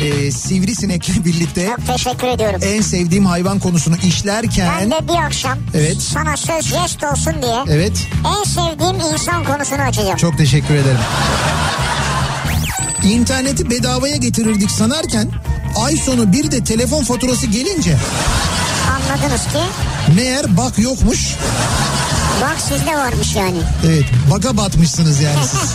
e, sivrisinekle birlikte Çok teşekkür ediyorum. en sevdiğim hayvan konusunu işlerken Ben de bir akşam Evet. sana söz jest olsun diye evet en sevdiğim insan konusunu açacağım. çok teşekkür ederim. İnterneti bedavaya getirirdik sanarken ay sonu bir de telefon faturası gelince Anladınız ki meğer bak yokmuş. bak sizde varmış yani. Evet baga batmışsınız yani siz.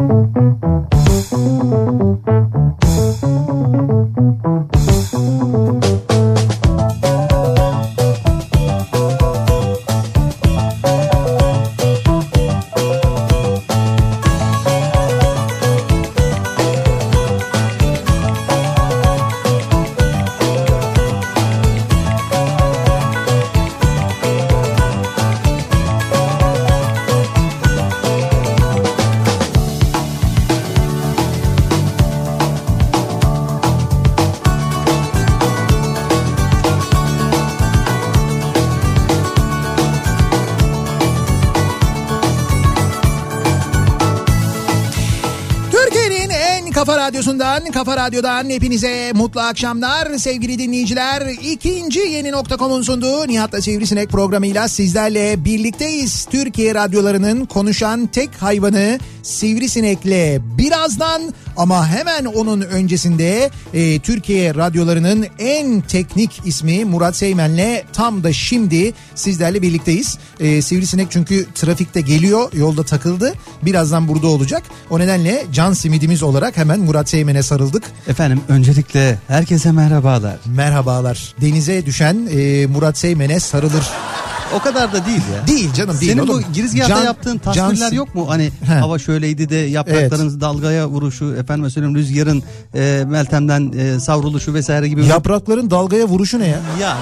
radyodan hepinize mutlu akşamlar sevgili dinleyiciler. İkinci yeni nokta.com'un sunduğu Nihat'la Sivrisinek programıyla sizlerle birlikteyiz. Türkiye radyolarının konuşan tek hayvanı Sivrisinek'le birazdan ama hemen onun öncesinde e, Türkiye radyolarının en teknik ismi Murat Seymen'le tam da şimdi sizlerle birlikteyiz. E, Sivrisinek çünkü trafikte geliyor yolda takıldı birazdan burada olacak. O nedenle can simidimiz olarak hemen Murat Seymen'e sarıldık. Efendim öncelikle herkese merhabalar. Merhabalar denize düşen e, Murat Seymen'e sarılır. O kadar da değil ya. Değil canım değil Senin oğlum. bu girizgahta Can- yaptığın tasvirler yok mu? Hani He. hava şöyleydi de yaprakların dalgaya vuruşu, efendim söyleyeyim rüzgarın e, Meltem'den e, savruluşu vesaire gibi. Yaprakların dalgaya vuruşu ne ya? Ya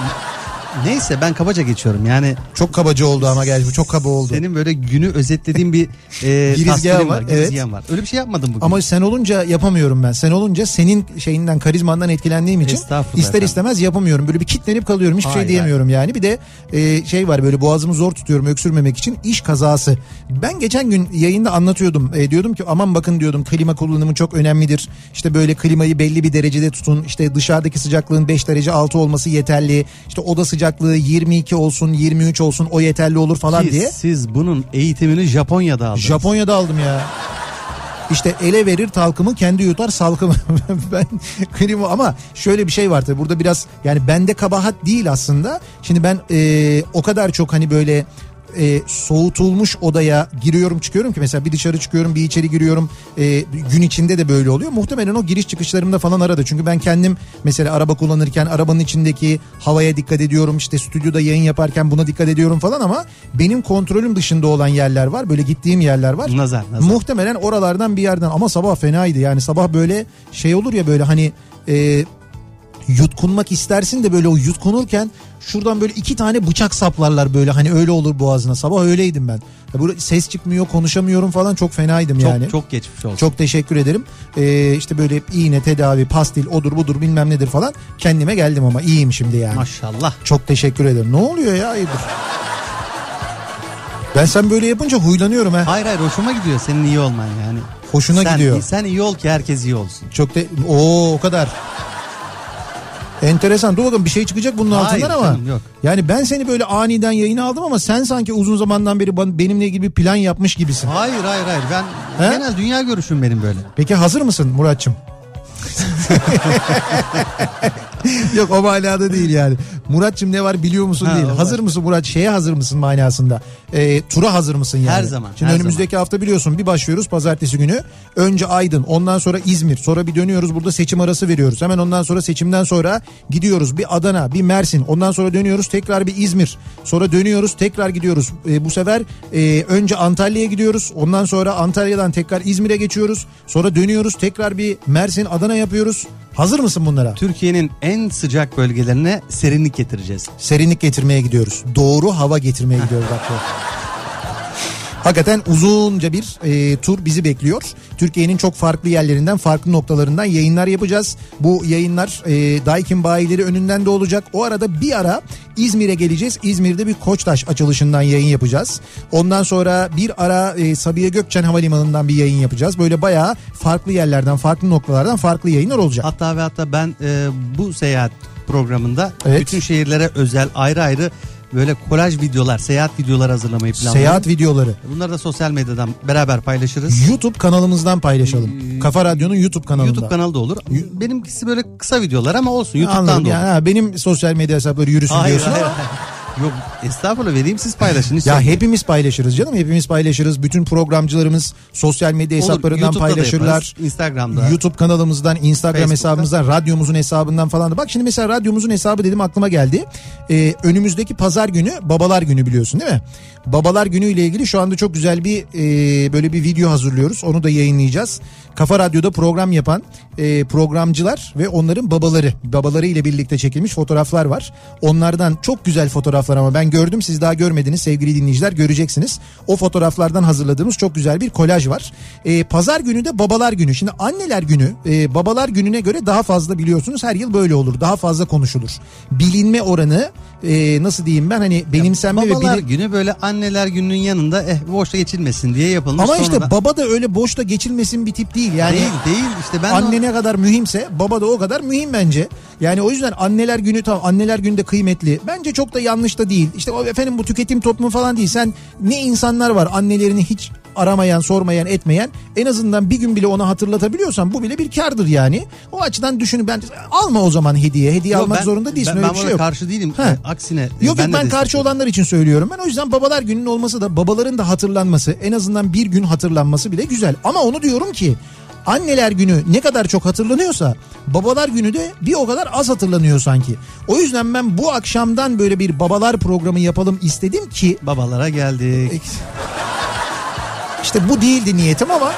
neyse ben kabaca geçiyorum. Yani Çok kabaca oldu ama gerçi bu çok kaba oldu. senin böyle günü özetlediğin bir e, Girizgahı var, var, evet. var. Öyle bir şey yapmadım bugün. Ama sen olunca yapamıyorum ben. Sen olunca senin şeyinden karizmandan etkilendiğim için ister efendim. istemez yapamıyorum. Böyle bir kitlenip kalıyorum. Hiçbir şey Hayır, diyemiyorum yani. Bir de e, şey var böyle boğazımı zor tutuyorum öksürmemek için iş kazası. Ben geçen gün yayında anlatıyordum. E, diyordum ki aman bakın diyordum klima kullanımı çok önemlidir. İşte böyle klimayı belli bir derecede tutun. İşte dışarıdaki sıcaklığın 5 derece altı olması yeterli. İşte oda sıcaklığı 22 olsun 23 olsun o yeterli olur falan Ki diye. siz bunun eğitimini Japonya'da aldınız. Japonya'da aldım ya. İşte ele verir talkımı kendi yutar salkımı. ben klima ama şöyle bir şey var tabii burada biraz yani bende kabahat değil aslında. Şimdi ben e, o kadar çok hani böyle e, soğutulmuş odaya giriyorum çıkıyorum ki mesela bir dışarı çıkıyorum bir içeri giriyorum E, gün içinde de böyle oluyor. Muhtemelen o giriş çıkışlarımda falan arada çünkü ben kendim mesela araba kullanırken arabanın içindeki havaya dikkat ediyorum işte stüdyoda yayın yaparken buna dikkat ediyorum falan ama benim kontrolüm dışında olan yerler var böyle gittiğim yerler var. Nazar, nazar. Muhtemelen oralardan bir yerden ama sabah fenaydı yani sabah böyle şey olur ya böyle hani e, yutkunmak istersin de böyle o yutkunurken şuradan böyle iki tane bıçak saplarlar böyle hani öyle olur boğazına sabah öyleydim ben. Ya böyle ses çıkmıyor konuşamıyorum falan çok fenaydım çok, yani. çok geçmiş olsun. Çok teşekkür ederim. Ee, işte böyle iğne tedavi pastil odur budur bilmem nedir falan kendime geldim ama iyiyim şimdi yani. Maşallah. Çok teşekkür ederim. Ne oluyor ya hayırdır? Ben sen böyle yapınca huylanıyorum ha. Hayır hayır hoşuma gidiyor senin iyi olman yani. Hoşuna sen, gidiyor. Sen iyi ol ki herkes iyi olsun. Çok de o o kadar. Enteresan. Dur bakalım bir şey çıkacak bunun Hayır altından ama. yok. Yani ben seni böyle aniden yayına aldım ama sen sanki uzun zamandan beri benimle ilgili bir plan yapmış gibisin. Hayır hayır hayır ben He? genel dünya görüşüm benim böyle. Peki hazır mısın Muratçım? Yok o manada değil yani. Muratçım ne var biliyor musun Ha, değil. o var. Hazır mısın Murat? Şeye hazır mısın manasında? Ee, tura hazır mısın yani? Her zaman, Şimdi her önümüzdeki hafta biliyorsun bir başlıyoruz pazartesi günü. Önce Aydın ondan sonra İzmir sonra bir dönüyoruz burada seçim arası veriyoruz. Hemen ondan sonra seçimden sonra gidiyoruz bir Adana bir Mersin ondan sonra dönüyoruz tekrar bir İzmir. Sonra dönüyoruz tekrar gidiyoruz. Ee, bu sefer e, önce Antalya'ya gidiyoruz ondan sonra Antalya'dan tekrar İzmir'e geçiyoruz. Sonra dönüyoruz tekrar bir Mersin Adana yapıyoruz. Hazır mısın bunlara? Türkiye'nin en sıcak bölgelerine serinlik getireceğiz. Serinlik getirmeye gidiyoruz. Doğru hava getirmeye gidiyoruz bak. Hakikaten uzunca bir e, tur bizi bekliyor. Türkiye'nin çok farklı yerlerinden, farklı noktalarından yayınlar yapacağız. Bu yayınlar e, Daikin bayileri önünden de olacak. O arada bir ara İzmir'e geleceğiz. İzmir'de bir Koçtaş açılışından yayın yapacağız. Ondan sonra bir ara e, Sabiha Gökçen Havalimanı'ndan bir yayın yapacağız. Böyle bayağı farklı yerlerden, farklı noktalardan farklı yayınlar olacak. Hatta ve hatta ben e, bu seyahat programında Evet. bütün şehirlere özel ayrı ayrı böyle kolaj videolar, seyahat videoları hazırlamayı planlıyorum. Seyahat videoları. Bunları da sosyal medyadan beraber paylaşırız. YouTube kanalımızdan paylaşalım. Kafa Radyo'nun YouTube kanalında. YouTube kanalı da olur. Benimkisi böyle kısa videolar ama olsun. YouTube'dan Anladım. da olur. Yani, ha, benim sosyal medya hesapları yürüsün Hayır, diyorsun hayır, ama. hayır. Yok estağfurullah vereyim siz paylaşın. hiç Ya hepimiz paylaşırız canım. Hepimiz paylaşırız. Bütün programcılarımız sosyal medya Olur, hesaplarından YouTube'da da paylaşırlar. yaparız, Instagram'da. YouTube kanalımızdan, Instagram Facebook'ta. hesabımızdan, radyomuzun hesabından falan da. Bak şimdi mesela radyomuzun hesabı dedim aklıma geldi. Ee, önümüzdeki pazar günü babalar günü biliyorsun değil mi? Babalar günü ile ilgili şu anda çok güzel bir e, böyle bir video hazırlıyoruz. Onu da yayınlayacağız. Kafa Radyo'da program yapan e, programcılar ve onların babaları, babaları ile birlikte çekilmiş fotoğraflar var. Onlardan çok güzel fotoğraflar ama ben gördüm siz daha görmediniz sevgili dinleyiciler göreceksiniz. O fotoğraflardan hazırladığımız çok güzel bir kolaj var. E, Pazar günü de babalar günü. Şimdi anneler günü e, babalar gününe göre daha fazla biliyorsunuz her yıl böyle olur. Daha fazla konuşulur. Bilinme oranı e, nasıl diyeyim ben hani benimsenme ve Babalar bilin... günü böyle anneler gününün yanında eh boşta geçilmesin diye yapılmış. Ama işte da- baba da öyle boşta geçilmesin bir tip değil. Yani değil değil işte ben anne de- ne kadar mühimse baba da o kadar mühim bence. Yani o yüzden anneler günü tamam anneler günü de kıymetli. Bence çok da yanlış da değil. İşte o efendim bu tüketim toplumu falan değil. Sen ne insanlar var annelerini hiç aramayan, sormayan, etmeyen. En azından bir gün bile ona hatırlatabiliyorsan bu bile bir kardır yani. O açıdan düşünün ben alma o zaman hediye. Hediye Yok, almak ben- zorunda değilsin Ben, öyle ben bir şey yok. karşı değilim. He. E, Aksine. e, Yok yok de ben karşı olanlar için söylüyorum. Ben o yüzden babalar gününün olması da babaların da hatırlanması en azından bir gün hatırlanması bile güzel. Ama onu diyorum ki anneler günü ne kadar çok hatırlanıyorsa babalar günü de bir o kadar az hatırlanıyor sanki. O yüzden ben bu akşamdan böyle bir babalar programı yapalım istedim ki Babalara geldik. işte bu değildi niyetim ama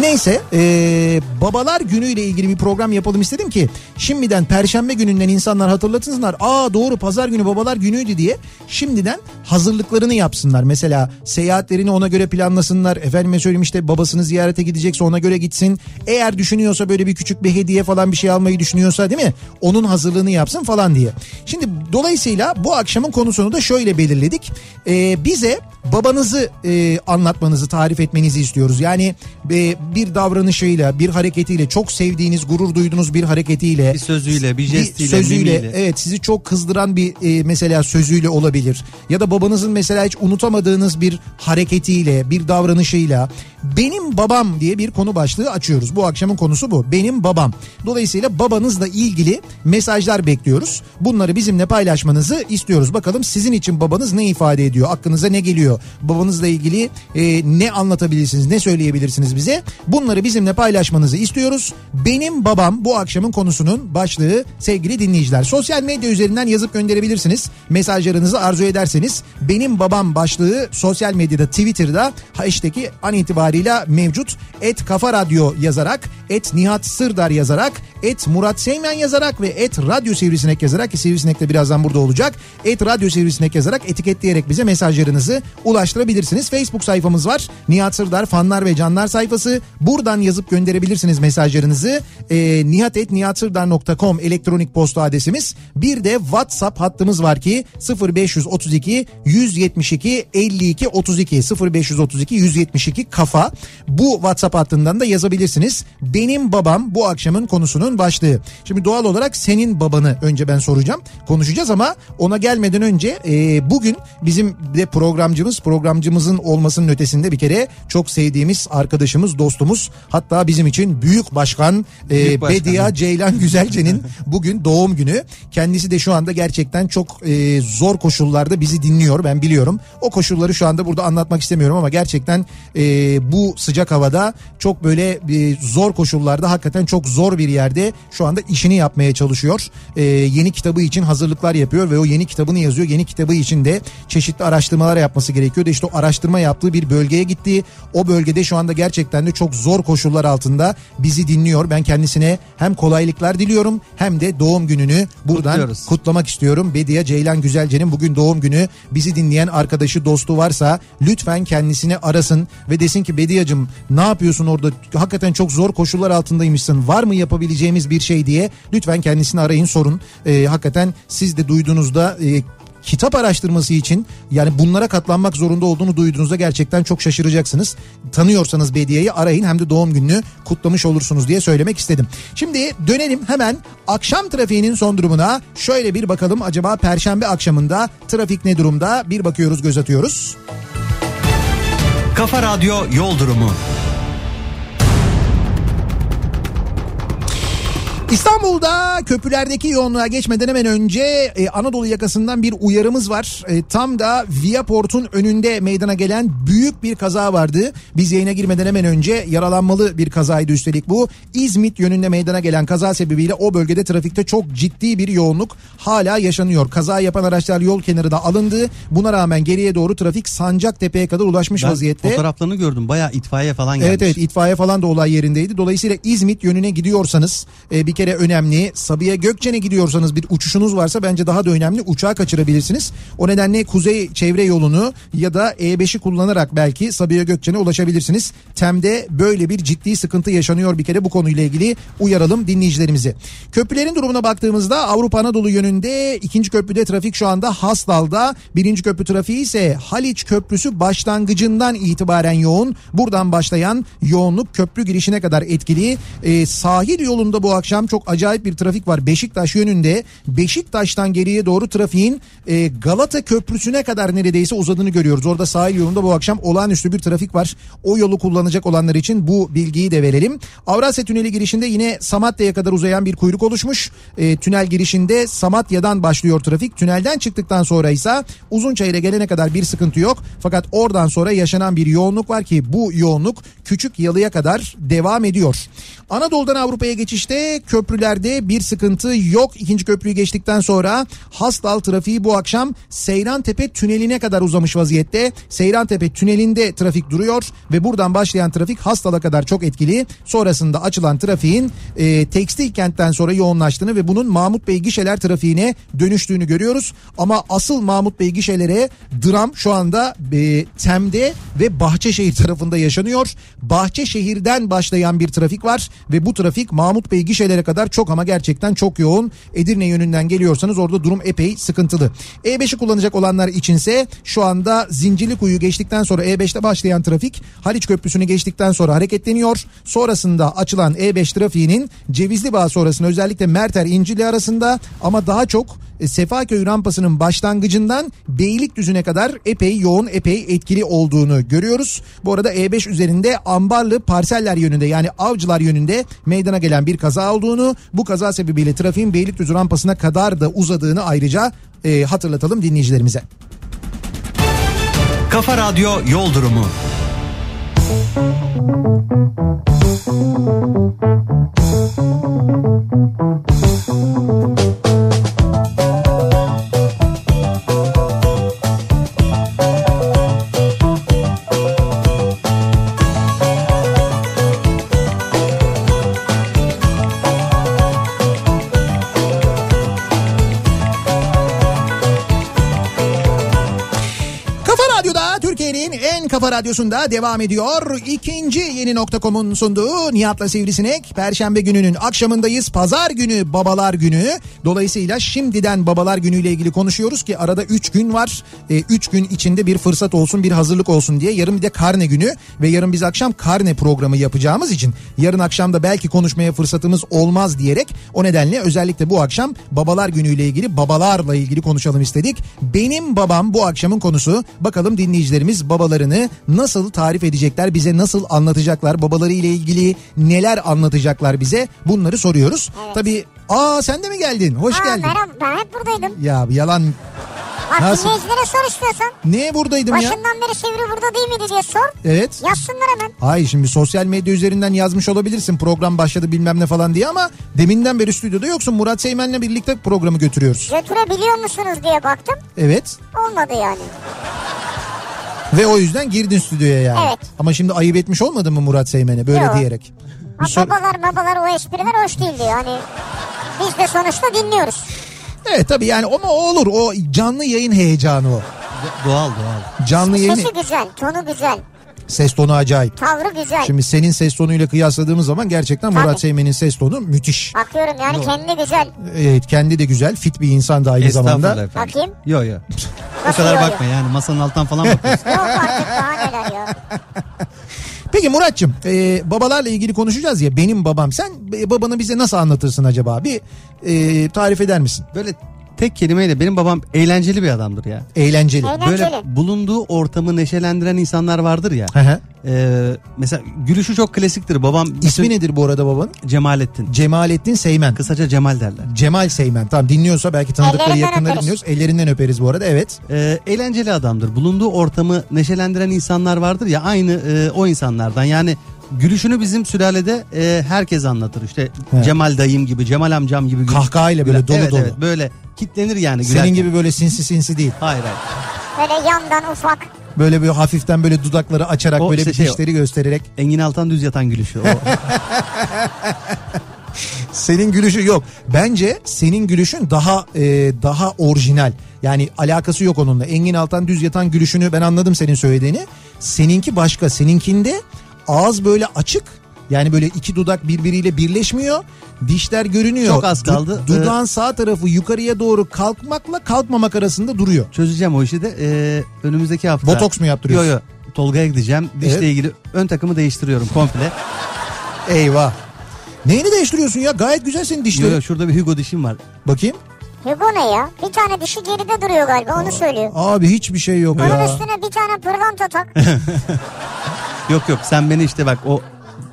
Neyse e, babalar günüyle ilgili bir program yapalım istedim ki şimdiden perşembe gününden insanlar hatırlatsınlar. Aa doğru pazar günü babalar günüydü diye şimdiden hazırlıklarını yapsınlar. Mesela seyahatlerini ona göre planlasınlar. Efendime söyleyeyim işte babasını ziyarete gidecekse ona göre gitsin. Eğer düşünüyorsa böyle bir küçük bir hediye falan bir şey almayı düşünüyorsa değil mi? Onun hazırlığını yapsın falan diye. Şimdi dolayısıyla bu akşamın konusunu da şöyle belirledik. E, bize babanızı e, anlatmanızı tarif etmenizi istiyoruz. Yani e, bir davranışıyla bir hareketiyle çok sevdiğiniz gurur duyduğunuz bir hareketiyle Bir sözüyle, bir jestiyle, sözüyle mimiyle. evet sizi çok kızdıran bir e, mesela sözüyle olabilir ya da babanızın mesela hiç unutamadığınız bir hareketiyle bir davranışıyla benim babam diye bir konu başlığı açıyoruz. Bu akşamın konusu bu. Benim babam. Dolayısıyla babanızla ilgili mesajlar bekliyoruz. Bunları bizimle paylaşmanızı istiyoruz. Bakalım sizin için babanız ne ifade ediyor? Aklınıza ne geliyor? Babanızla ilgili e, ne anlatabilirsiniz? Ne söyleyebilirsiniz bize? Bunları bizimle paylaşmanızı istiyoruz. Benim babam bu akşamın konusunun başlığı sevgili dinleyiciler. Sosyal medya üzerinden yazıp gönderebilirsiniz. Mesajlarınızı arzu ederseniz benim babam başlığı sosyal medyada Twitter'da hashtag'i an itibarıyla mevcut. Et Kafa Radyo yazarak, et Nihat Sırdar yazarak, et Murat Seymen yazarak ve et Radyo Sivrisinek yazarak ki Sivrisinek de birazdan burada olacak. Et Radyo Sivrisinek yazarak etiketleyerek bize mesajlarınızı ulaştırabilirsiniz. Facebook sayfamız var. Nihat Sırdar fanlar ve canlar sayfası. Buradan yazıp gönderebilirsiniz mesajlarınızı. E, nihatetnihatsırdar.com elektronik posta adresimiz. Bir de WhatsApp hattımız var ki 0532 172 52 32 0532 172 kafa. Bu WhatsApp hattından da yazabilirsiniz. Benim babam bu akşamın konusunun başlığı. Şimdi doğal olarak senin babanı önce ben soracağım. Konuşacağız ama ona gelmeden önce e, bugün bizim de programcımız programcımızın olmasının ötesinde bir kere çok sevdiğimiz arkadaşımız dostumuz hatta bizim için büyük başkan, e, başkan. Bediye Ceylan Güzelce'nin bugün doğum günü. Kendisi de şu anda gerçekten çok e, zor koşullarda bizi dinliyor ben biliyorum. O koşulları şu anda burada anlatmak istemiyorum ama gerçekten e, bu sıcak havada çok böyle e, zor koşullarda hakikaten çok zor bir yerde birlikte şu anda işini yapmaya çalışıyor. Ee, yeni kitabı için hazırlıklar yapıyor ve o yeni kitabını yazıyor. Yeni kitabı için de çeşitli araştırmalar yapması gerekiyordu. İşte o araştırma yaptığı bir bölgeye gitti. O bölgede şu anda gerçekten de çok zor koşullar altında bizi dinliyor. Ben kendisine hem kolaylıklar diliyorum hem de doğum gününü buradan Kutluyoruz. kutlamak istiyorum. Bediye Ceylan Güzelce'nin bugün doğum günü. Bizi dinleyen arkadaşı, dostu varsa lütfen kendisini arasın ve desin ki Bediyacım ne yapıyorsun orada? Hakikaten çok zor koşullar altındaymışsın. Var mı yapabileceğimiz bir şey diye lütfen kendisini arayın sorun. Ee, hakikaten siz de duyduğunuzda e, kitap araştırması için yani bunlara katlanmak zorunda olduğunu duyduğunuzda gerçekten çok şaşıracaksınız. Tanıyorsanız Bediye'yi arayın hem de doğum gününü kutlamış olursunuz diye söylemek istedim. Şimdi dönelim hemen akşam trafiğinin son durumuna. Şöyle bir bakalım acaba perşembe akşamında trafik ne durumda? Bir bakıyoruz göz atıyoruz. Kafa Radyo Yol Durumu. İstanbul'da köprülerdeki yoğunluğa geçmeden hemen önce e, Anadolu yakasından bir uyarımız var. E, tam da Viaport'un önünde meydana gelen büyük bir kaza vardı. Biz yayına girmeden hemen önce yaralanmalı bir kazaydı üstelik bu. İzmit yönünde meydana gelen kaza sebebiyle o bölgede trafikte çok ciddi bir yoğunluk hala yaşanıyor. Kaza yapan araçlar yol kenarına alındı. Buna rağmen geriye doğru trafik Sancaktepe'ye kadar ulaşmış Ben vaziyette. fotoğraflarını gördüm. Bayağı itfaiye falan gelmiş. Evet evet itfaiye falan da olay yerindeydi. Dolayısıyla İzmit yönüne gidiyorsanız e, bir kere önemli. Sabiha Gökçen'e gidiyorsanız bir uçuşunuz varsa bence daha da önemli. Uçağı kaçırabilirsiniz. O nedenle kuzey çevre yolunu ya da E5'i kullanarak belki Sabiha Gökçen'e ulaşabilirsiniz. Tem'de böyle bir ciddi sıkıntı yaşanıyor bir kere bu konuyla ilgili uyaralım dinleyicilerimizi. Köprülerin durumuna baktığımızda Avrupa Anadolu yönünde ikinci köprüde trafik şu anda Hastal'da. Birinci köprü trafiği ise Haliç Köprüsü başlangıcından itibaren yoğun. Buradan başlayan yoğunluk köprü girişine kadar etkili. Ee, sahil yolunda bu akşam çok acayip bir trafik var. Beşiktaş yönünde Beşiktaş'tan geriye doğru trafiğin e, Galata Köprüsü'ne kadar neredeyse uzadığını görüyoruz. Orada sahil yolunda bu akşam olağanüstü bir trafik var. O yolu kullanacak olanlar için bu bilgiyi de verelim. Avrasya Tüneli girişinde yine Samatya'ya kadar uzayan bir kuyruk oluşmuş. E, tünel girişinde Samatya'dan başlıyor trafik. Tünelden çıktıktan sonra ise Uzunçayır'a gelene kadar bir sıkıntı yok. Fakat oradan sonra yaşanan bir yoğunluk var ki bu yoğunluk Küçük Yalı'ya kadar devam ediyor. Anadolu'dan Avrupa'ya geçişte köprülerde bir sıkıntı yok. İkinci köprüyü geçtikten sonra Hastal trafiği bu akşam Seyrantepe tüneline kadar uzamış vaziyette. Seyrantepe tünelinde trafik duruyor ve buradan başlayan trafik Hastal'a kadar çok etkili. Sonrasında açılan trafiğin e, tekstil kentten sonra yoğunlaştığını ve bunun Mahmut Bey gişeler trafiğine dönüştüğünü görüyoruz. Ama asıl Mahmut Bey gişelere dram şu anda e, Tem'de ve Bahçeşehir tarafında yaşanıyor. Bahçeşehir'den başlayan bir trafik var ve bu trafik Mahmut Bey gişelere kadar çok ama gerçekten çok yoğun. Edirne yönünden geliyorsanız orada durum epey sıkıntılı. E5'i kullanacak olanlar içinse şu anda Zincirlikuyu geçtikten sonra E5'te başlayan trafik Haliç Köprüsü'nü geçtikten sonra hareketleniyor. Sonrasında açılan E5 trafiğinin Cevizli Bağ sonrasında özellikle Merter İncili arasında ama daha çok Sefaköy rampasının başlangıcından Beylikdüzü'ne kadar epey yoğun epey etkili olduğunu görüyoruz. Bu arada E5 üzerinde Ambarlı parseller yönünde yani avcılar yönünde meydana gelen bir kaza olduğunu bu kaza sebebiyle trafiğin Beylikdüzü rampasına kadar da uzadığını ayrıca e, hatırlatalım dinleyicilerimize. Kafa Radyo Yol Durumu. Kafa kafa radyosunda devam ediyor. İkinci yeni nokta.com'un sunduğu Nihat'la Sivrisinek. Perşembe gününün akşamındayız. Pazar günü babalar günü. Dolayısıyla şimdiden babalar günüyle ilgili konuşuyoruz ki arada 3 gün var. 3 gün içinde bir fırsat olsun bir hazırlık olsun diye. Yarın bir de karne günü ve yarın biz akşam karne programı yapacağımız için yarın akşam da belki konuşmaya fırsatımız olmaz diyerek o nedenle özellikle bu akşam babalar günüyle ilgili babalarla ilgili konuşalım istedik. Benim babam bu akşamın konusu. Bakalım dinleyicilerimiz babalarını nasıl tarif edecekler, bize nasıl anlatacaklar, babaları ile ilgili neler anlatacaklar bize bunları soruyoruz. Tabii aa sen de mi geldin? Hoş Aa, geldin. merhaba ben hep buradaydım. Ya yalan Bak Nasıl? dinleyicilere sor istiyorsan. Niye buradaydım ya? Başından beri Sivri burada değil miydi diye sor. Evet. Yazsınlar hemen. Hayır şimdi sosyal medya üzerinden yazmış olabilirsin program başladı bilmem ne falan diye ama deminden beri stüdyoda yoksun. Murat Seymen'le birlikte programı götürüyoruz. Götürebiliyor musunuz diye baktım. Evet. Olmadı yani. Ve o yüzden girdin stüdyoya yani. Evet. Ama şimdi ayıp etmiş olmadın mı Murat Seymen'e böyle Yok. diyerek? Ha, Bir sor- babalar babalar o espriler hoş değildi yani. Biz de sonuçta dinliyoruz. Evet tabii yani ama o olur o canlı yayın heyecanı o. Doğal doğal. Canlı yayın Sesi güzel, tonu güzel, ses tonu acayip. tavrı güzel. Şimdi senin ses tonuyla kıyasladığımız zaman gerçekten Murat Tabii. Seymen'in ses tonu müthiş. Bakıyorum yani kendi güzel. Evet kendi de güzel fit bir insan da aynı Estağfurullah zamanda. efendim. Bakayım. Yok yok. O kadar bakma yani masanın alttan falan bakıyorsun. Yok artık daha neler ya. Peki Muratçım e, babalarla ilgili konuşacağız ya benim babam sen e, babanı bize nasıl anlatırsın acaba bir e, tarif eder misin? Böyle tek kelimeyle benim babam eğlenceli bir adamdır ya. Eğlenceli. Eğlenceli. Böyle bulunduğu ortamı neşelendiren insanlar vardır ya. Hı hı. Ee, mesela gülüşü çok klasiktir. Babam İsmi nedir bu arada babanın? Cemalettin. Cemalettin Seymen. Kısaca Cemal derler. Cemal Seymen. Tamam dinliyorsa belki tanıdıkları Ellerinden yakınları öperiz. dinliyoruz. Ellerinden öperiz bu arada evet. Ee, eğlenceli adamdır. Bulunduğu ortamı neşelendiren insanlar vardır ya aynı e, o insanlardan. Yani gülüşünü bizim sülalede e, herkes anlatır. İşte Evet. Cemal dayım gibi, Cemal amcam gibi. Kahkahayla böyle dolu evet, dolu. Evet, böyle kitlenir yani. Senin gülerken. gibi böyle sinsi sinsi değil. Hayır hayır. Böyle yandan ufak. Böyle bir hafiften böyle dudakları açarak O böyle işte bir şey dişleri göstererek. Engin Altan düz yatan gülüşü. O. Senin gülüşü yok. Bence senin gülüşün daha e, daha orijinal. Yani alakası yok onunla. Engin Altan düz yatan gülüşünü ben anladım senin söylediğini. Seninki başka. Seninkinde ağız böyle açık. Yani böyle iki dudak birbiriyle birleşmiyor. Dişler görünüyor. Çok az kaldı. Du- dudağın sağ tarafı yukarıya doğru kalkmakla kalkmamak arasında duruyor. Çözeceğim o işi de e, önümüzdeki hafta. Botoks mu yaptırıyorsun? Yok yok. Tolga'ya gideceğim. Dişle Evet. ilgili ön takımı değiştiriyorum komple. Eyvah. Neyini değiştiriyorsun ya? Gayet güzel senin Yok dişlerin. yok şurada bir Hugo dişim var. Bakayım. Hugo ne ya? Bir tane dişi geride duruyor galiba onu söylüyor. Abi hiçbir şey yok Onun ya. üstüne bir tane pırlanta tak. Yok yok sen beni işte bak o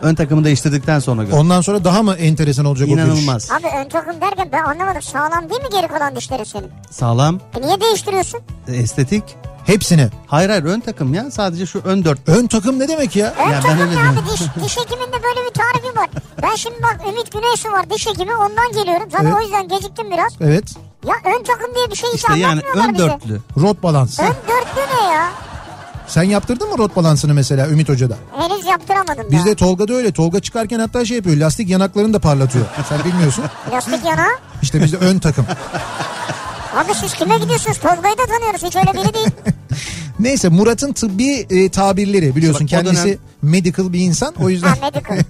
ön takımı değiştirdikten sonra gör. Ondan sonra daha mı enteresan olacak o gülüş? İnanılmaz. Abi ön takım derken ben anlamadım. Sağlam değil mi geri kalan dişleri senin? Sağlam, E niye değiştiriyorsun? e, estetik. Hepsini. Hayır hayır ön takım ya sadece şu ön dört. Ön takım ne demek ya? Ön Ya ben takım öyle ne abi diş, diş hekiminde böyle bir tarifi var. Ben şimdi bak Ümit Güneysu var diş hekimi ondan geliyorum. Zaten Evet. o yüzden geciktim biraz. Evet. Ya ön takım diye bir şey hiç İşte yani anlatmıyorlar ön bize. dörtlü. Rot balans. Ön dörtlü ne ya? Sen yaptırdın mı rot balansını mesela Ümit Hoca'da? Henüz yaptıramadım Bizde. Tolga'da öyle. Tolga çıkarken hatta şey yapıyor. Lastik yanaklarını da parlatıyor. Sen bilmiyorsun. Lastik yana. İşte bizde ön takım. Abi siz kime gidiyorsunuz? Tolga'yı da tanıyoruz. Hiç öyle biri değil. Neyse Murat'ın tıbbi e, tabirleri biliyorsun Bak, kendisi dönem- medical bir insan o yüzden Ha medical.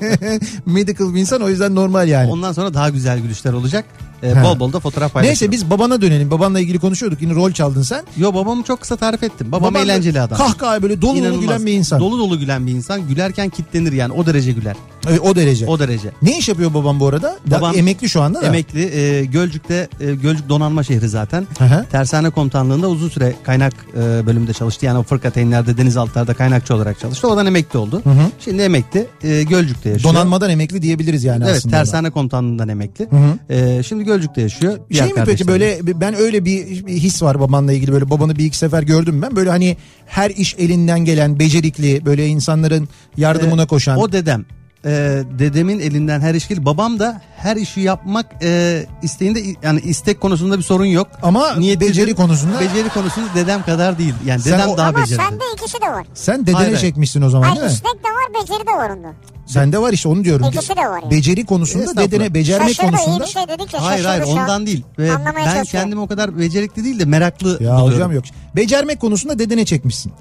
medical bir insan o yüzden normal yani. Ondan sonra daha güzel gülüşler olacak. E, Ha. bol bol da fotoğraf paylaşırım. Neyse biz babana dönelim. Babanla ilgili konuşuyorduk. Yine rol çaldın sen. Yo babamı çok kısa tarif ettim. Babam Baban eğlenceli adam. Kahkaha böyle dolu dolu İnanılmaz. gülen bir insan. Dolu dolu gülen bir insan. Gülerken kitlenir yani o derece güler. E, o derece. O derece. Ne iş yapıyor babam bu arada? Da- Babam emekli şu anda da. Emekli e, Gölcük'te e, Gölcük donanma şehri zaten. Hı hı. Tersane komutanlığında uzun süre kaynak e, bölümünde çalıştı. Yani o fırkateynlerde denizaltılarda kaynakçı olarak çalıştı. Oradan emekli oldu. hı. Şimdi emekli e, Gölcük'te yaşıyor. Donanmadan emekli diyebiliriz yani Evet aslında. ona. tersane komutanlığından emekli. hı. E, şimdi Gölcük'te yaşıyor. Şey mi peki böyle ben öyle bir, his var babanla ilgili böyle babanı bir iki sefer gördüm ben böyle hani her iş elinden gelen becerikli böyle insanların yardımına E, koşan. O dedem. E, dedemin elinden her iş gelir. Babam da her işi yapmak e, isteğinde yani istek konusunda bir sorun yok. Ama Niyetlidir. beceri konusunda Beceri konusunda dedem kadar değil. Yani Sen dedem o- daha Ama becerikli. sende ikisi de var. sen dedene Hayır, çekmişsin o zaman Hayır değil mi? istek de var beceri de var onda. Sende var işte onu diyorum. İkisi de var yani. Beceri konusunda dedene becermek Şaşırdı iyi konusunda. bir şey dedik ya Hayır hayır ondan değil. Ve Anlamaya ben kendimi o kadar becerikli değil de meraklı Ya buluyorum. hocam yok. Becermek konusunda dedene çekmişsin.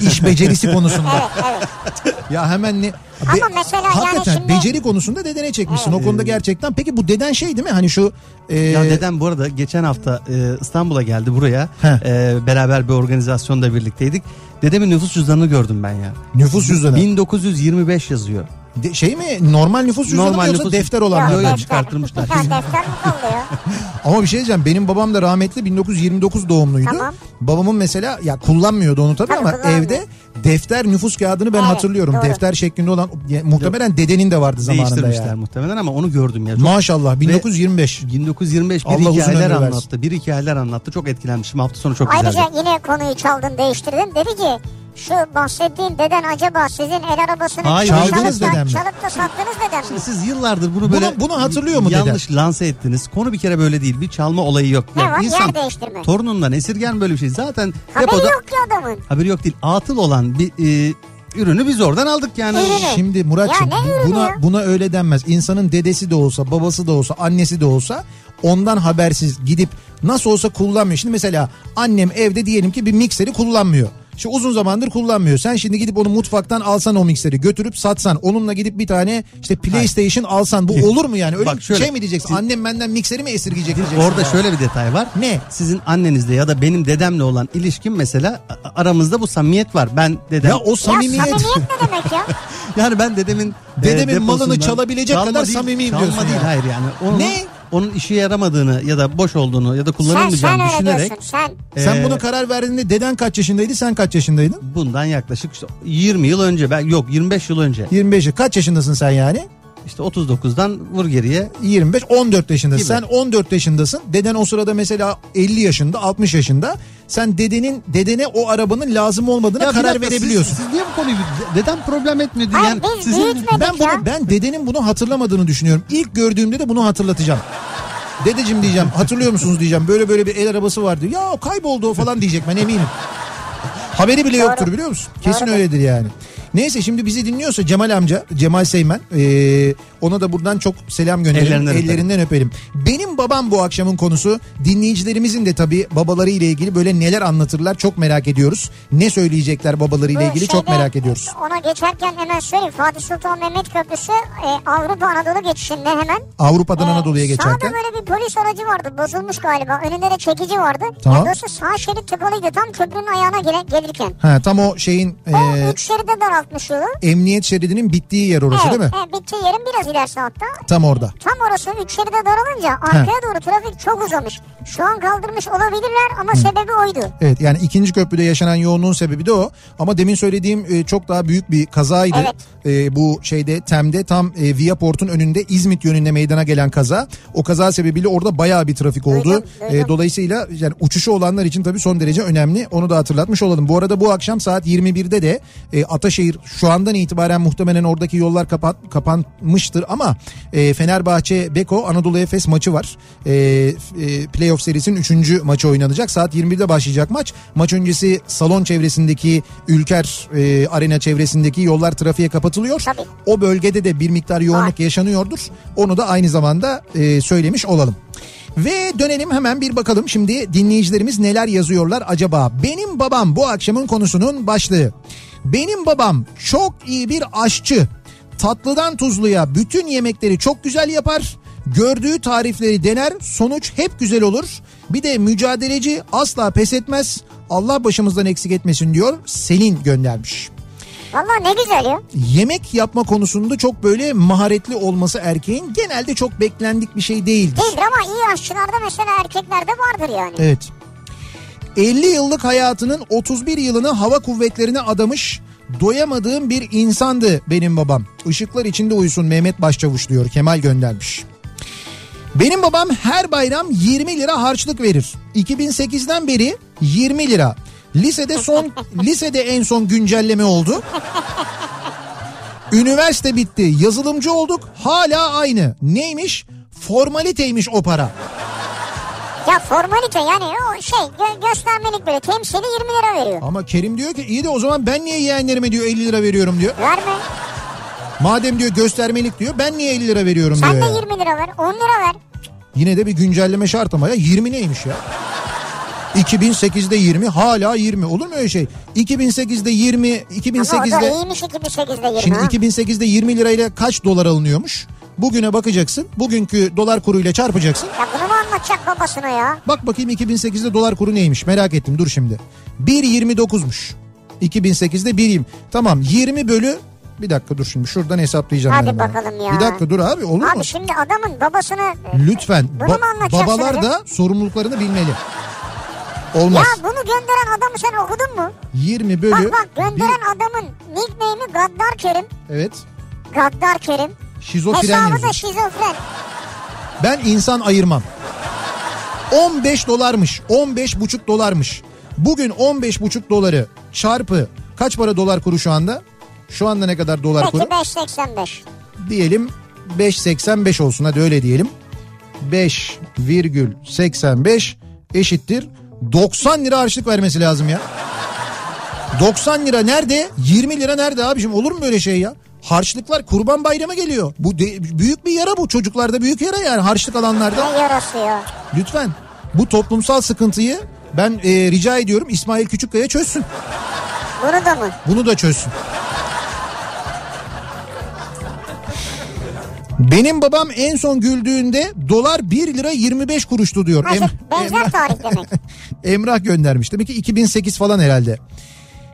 İş becerisi konusunda. Evet evet. Ya hemen ne? Ama mesela yani hakikaten şimdi- beceri konusunda dedene çekmişsin. O konuda gerçekten. Peki bu deden şey değil mi? Hani şu e, Ya dedem bu arada geçen hafta e, İstanbul'a geldi buraya. Heh. E, beraber bir organizasyonda birlikteydik. Dedemin nüfus cüzdanını gördüm ben ya. nüfus cüzdanı. 1925 yazıyor. De- şey mi? Normal nüfus cüzdanı mı Normal yoksa nüfus- defter olan Yok, mı? yo, defter. çıkarttırmışlar. Ha, defter mi kaldı ya? Ama bir şey diyeceğim. Benim babam da rahmetli 1929 doğumluydu. Tamam. Babamın mesela ya kullanmıyordu onu tabii Tabii ama evde defter nüfus kağıdını ben Evet, hatırlıyorum. doğru. Defter şeklinde olan ya, muhtemelen dedenin de vardı zamanında Değiştirmişler yani. muhtemelen ama onu gördüm ya. Çok- Maşallah 1925. 1925 bir Allah hikayeler anlattı. Bir hikayeler anlattı. Çok etkilenmişim. Hafta sonu çok Ayrıca güzeldi. yine konuyu çaldın değiştirdin. Dedi ki şu bahsettiğin deden acaba sizin el arabasını Hayır, çalıp, çaldınız da, dedem mi? çalıp da sattınız dedem mi? Siz yıllardır bunu böyle Bunu- bunu hatırlıyor mu dede? yanlış lanse ettiniz. Konu bir kere böyle değil. Bir çalma olayı yok. Ne Yani var? insan Yer değiştirme. torunundan esirgen böyle bir şey. Zaten Haberi depoda yok ki adamın. haberi yok değil. Atıl olan bir e, ürünü biz oradan aldık yani. Ürünü. Şimdi Muratçım Ya buna ya? buna öyle denmez. İnsanın dedesi de olsa, babası da olsa, annesi de olsa ondan habersiz gidip nasıl olsa kullanmıyor. Şimdi mesela annem evde diyelim ki bir mikseri kullanmıyor. İşte uzun zamandır kullanmıyor. Sen şimdi gidip onu mutfaktan alsan o mikseri götürüp satsan. Onunla gidip bir tane işte PlayStation alsan bu olur mu yani? Öyle Bak şöyle, şey mi diyeceksin? siz- Annem benden mikseri mi esirgeyecek diyeceksin? Orada ya. şöyle bir detay var. Ne? Sizin annenizle ya da benim dedemle olan ilişkim mesela aramızda bu samimiyet var. Ben dedem Ya o Ya samimiyet. samimiyet ne demek ya? yani ben dedemin Dedemin e, malını çalabilecek Çalma kadar değil, samimiyim çalma diyorsun değil yani. hayır yani. Onun, Ne? Onun işe yaramadığını ya da boş olduğunu ya da sen, kullanılmayacağını sen öyle düşünerek diyorsun sen. Sen e, buna karar verdiğinde deden kaç yaşındaydı sen kaç yaşındaydın? bundan yaklaşık işte 20 yıl önce ben yok 25 yıl önce 25. Kaç yaşındasın sen yani? işte 39'dan vur geriye 25 14 yaşındasın. Gibi. Sen 14 yaşındasın. Deden o sırada mesela 50 yaşında, 60 yaşında. Sen dedenin dedene o arabanın lazım olmadığına Ya karar dakika, siz- verebiliyorsun. Siz, niye bu konuyu dedem problem etmedi Hayır, yani biz sizin Ben bunu, ya. ben dedenin bunu hatırlamadığını düşünüyorum. İlk gördüğümde de bunu hatırlatacağım. Dedeciğim diyeceğim hatırlıyor musunuz diyeceğim. Böyle böyle bir el arabası vardı. Ya kayboldu o falan diyecek ben eminim. Haberi bile yoktur biliyor musun? Kesin Doğru. öyledir yani. Neyse şimdi bizi dinliyorsa Cemal amca, Cemal Seymen ee, ona da buradan çok selam gönderelim. Ellerinden. Ellerinden öperim. Benim babam bu akşamın konusu. Dinleyicilerimizin de tabii babaları ile ilgili böyle neler anlatırlar çok merak ediyoruz. Ne söyleyecekler babaları ile ilgili çok şeyde, merak ediyoruz. Ona geçerken hemen söyleyeyim. Fatih Sultan Mehmet Köprüsü e, Avrupa Anadolu geçişinde hemen. Avrupa'dan e, Anadolu'ya geçerken. Sağda böyle bir polis aracı vardı. Bozulmuş galiba. Önünde de çekici vardı. Tamam. Yani sağ şerit tıkalıydı tam köprünün ayağına gelirken. Ha, tam o şeyin O ee, üç şeride daraltmış yolu. emniyet şeridinin bittiği yer orası evet, değil mi? evet, bittiği yerin biraz ilerisi hatta. Tam orada. Tam orası üç şeride daralınca arkaya doğru trafik çok uzamış. Şu an kaldırmış olabilirler ama sebebi oydu. Evet yani ikinci köprüde yaşanan yoğunluğun sebebi de o. Ama demin söylediğim e, çok daha büyük bir kazaydı. Evet. E, bu şeyde Tem'de tam e, Viaport'un önünde İzmit yönünde meydana gelen kaza. O kaza sebebiyle orada bayağı bir trafik oldu. Duydum, duydum. E, dolayısıyla yani uçuşu olanlar için tabii son derece önemli. Onu da hatırlatmış olalım. Bu arada bu akşam saat 21'de de e, Ataşehir şu andan itibaren muhtemelen oradaki yollar kapat, kapanmıştır ama e, Fenerbahçe Beko Anadolu Efes maçı var. E, e, playoff serisinin 3. maçı oynanacak. Saat 21'de başlayacak maç. Maç öncesi salon çevresindeki Ülker e, Arena çevresindeki yollar trafiğe kapatılıyor. Tabii. O bölgede de bir miktar yoğunluk Var. yaşanıyordur. Onu da aynı zamanda e, söylemiş olalım. Ve dönelim hemen bir bakalım şimdi dinleyicilerimiz neler yazıyorlar acaba. Benim babam bu akşamın konusunun başlığı. Benim babam çok iyi bir aşçı. Tatlıdan tuzluya bütün yemekleri çok güzel yapar. Gördüğü tarifleri dener sonuç hep güzel olur. Bir de mücadeleci asla pes etmez. Allah başımızdan eksik etmesin diyor Selin göndermiş. Valla ne güzel ya. Yemek yapma konusunda çok böyle maharetli olması erkeğin genelde çok beklendik bir şey değildir. Değildir ama iyi aşçılarda mesela erkeklerde vardır yani. Evet. 50 yıllık hayatının 31 yılını hava kuvvetlerine adamış doyamadığım bir insandı benim babam. Işıklar içinde uyusun Mehmet Başçavuş diyor Kemal göndermiş. Benim babam her bayram 20 lira harçlık verir. 2008'den beri 20 lira. Lisede son lisede en son güncelleme oldu. Üniversite bitti. Yazılımcı olduk. Hala aynı. Neymiş? Formaliteymiş o para. Ya formalite yani o şey gö- göstermelik böyle temsili 20 lira veriyor. Ama Kerim diyor ki iyi de o zaman ben niye yeğenlerime diyor 50 lira veriyorum diyor. Verme. Madem diyor göstermelik diyor ben niye 50 lira veriyorum Sen diyor. de ya. 20 lira ver 10 lira ver. Yine de bir güncelleme şart ama ya 20 neymiş ya? 2008'de 20 hala 20 olur mu öyle şey? 2008'de 20 Ama o da 2008'de iyiymiş 2008'de 20 şimdi ha. 2008'de 20 lirayla kaç dolar alınıyormuş? Bugüne bakacaksın. Bugünkü dolar kuruyla çarpacaksın. Ya bunu mu anlatacak babasına ya? Bak bakayım 2008'de dolar kuru neymiş merak ettim dur şimdi. 1.29'muş. 2008'de 1.20. Tamam 20 bölü bir dakika dur şimdi şuradan hesaplayacağım. Hadi ben bakalım ya. Bir dakika dur abi olur Abi mu? şimdi adamın babasını Lütfen Bunu ba- babalar hadi? da sorumluluklarını bilmeli. Olmaz. Ya bunu gönderen adamı sen okudun mu? 20 bölü... Bak bak gönderen bir- adamın nickname'i Gaddar Kerim. Evet. Gaddar Kerim. Şizofren Hesabı yazıyor. da şizofren. Ben insan ayırmam. 15 dolarmış. 15 buçuk dolarmış. Bugün 15 buçuk doları çarpı kaç para dolar kuru şu anda? Şu anda ne kadar dolar kuru? Peki 5.85. Diyelim 5.85 olsun hadi öyle diyelim. 5,85 eşittir 90 lira harçlık vermesi lazım ya. 90 lira nerede? 20 lira nerede abicim? Olur mu böyle şey ya? Harçlıklar kurban bayramı geliyor. Bu de- büyük bir yara bu çocuklarda büyük yara yani harçlık alanlarda. Ne yarası ya? Lütfen bu toplumsal sıkıntıyı ben e, rica ediyorum İsmail Küçükkaya çözsün. Bunu da mı? Bunu da çözsün. Benim babam en son güldüğünde dolar 1 lira 25 kuruştu diyor. Nasıl? Em- Benzer Emrah- tarih demek. Emrah göndermiş. Demek ki 2008 falan herhalde.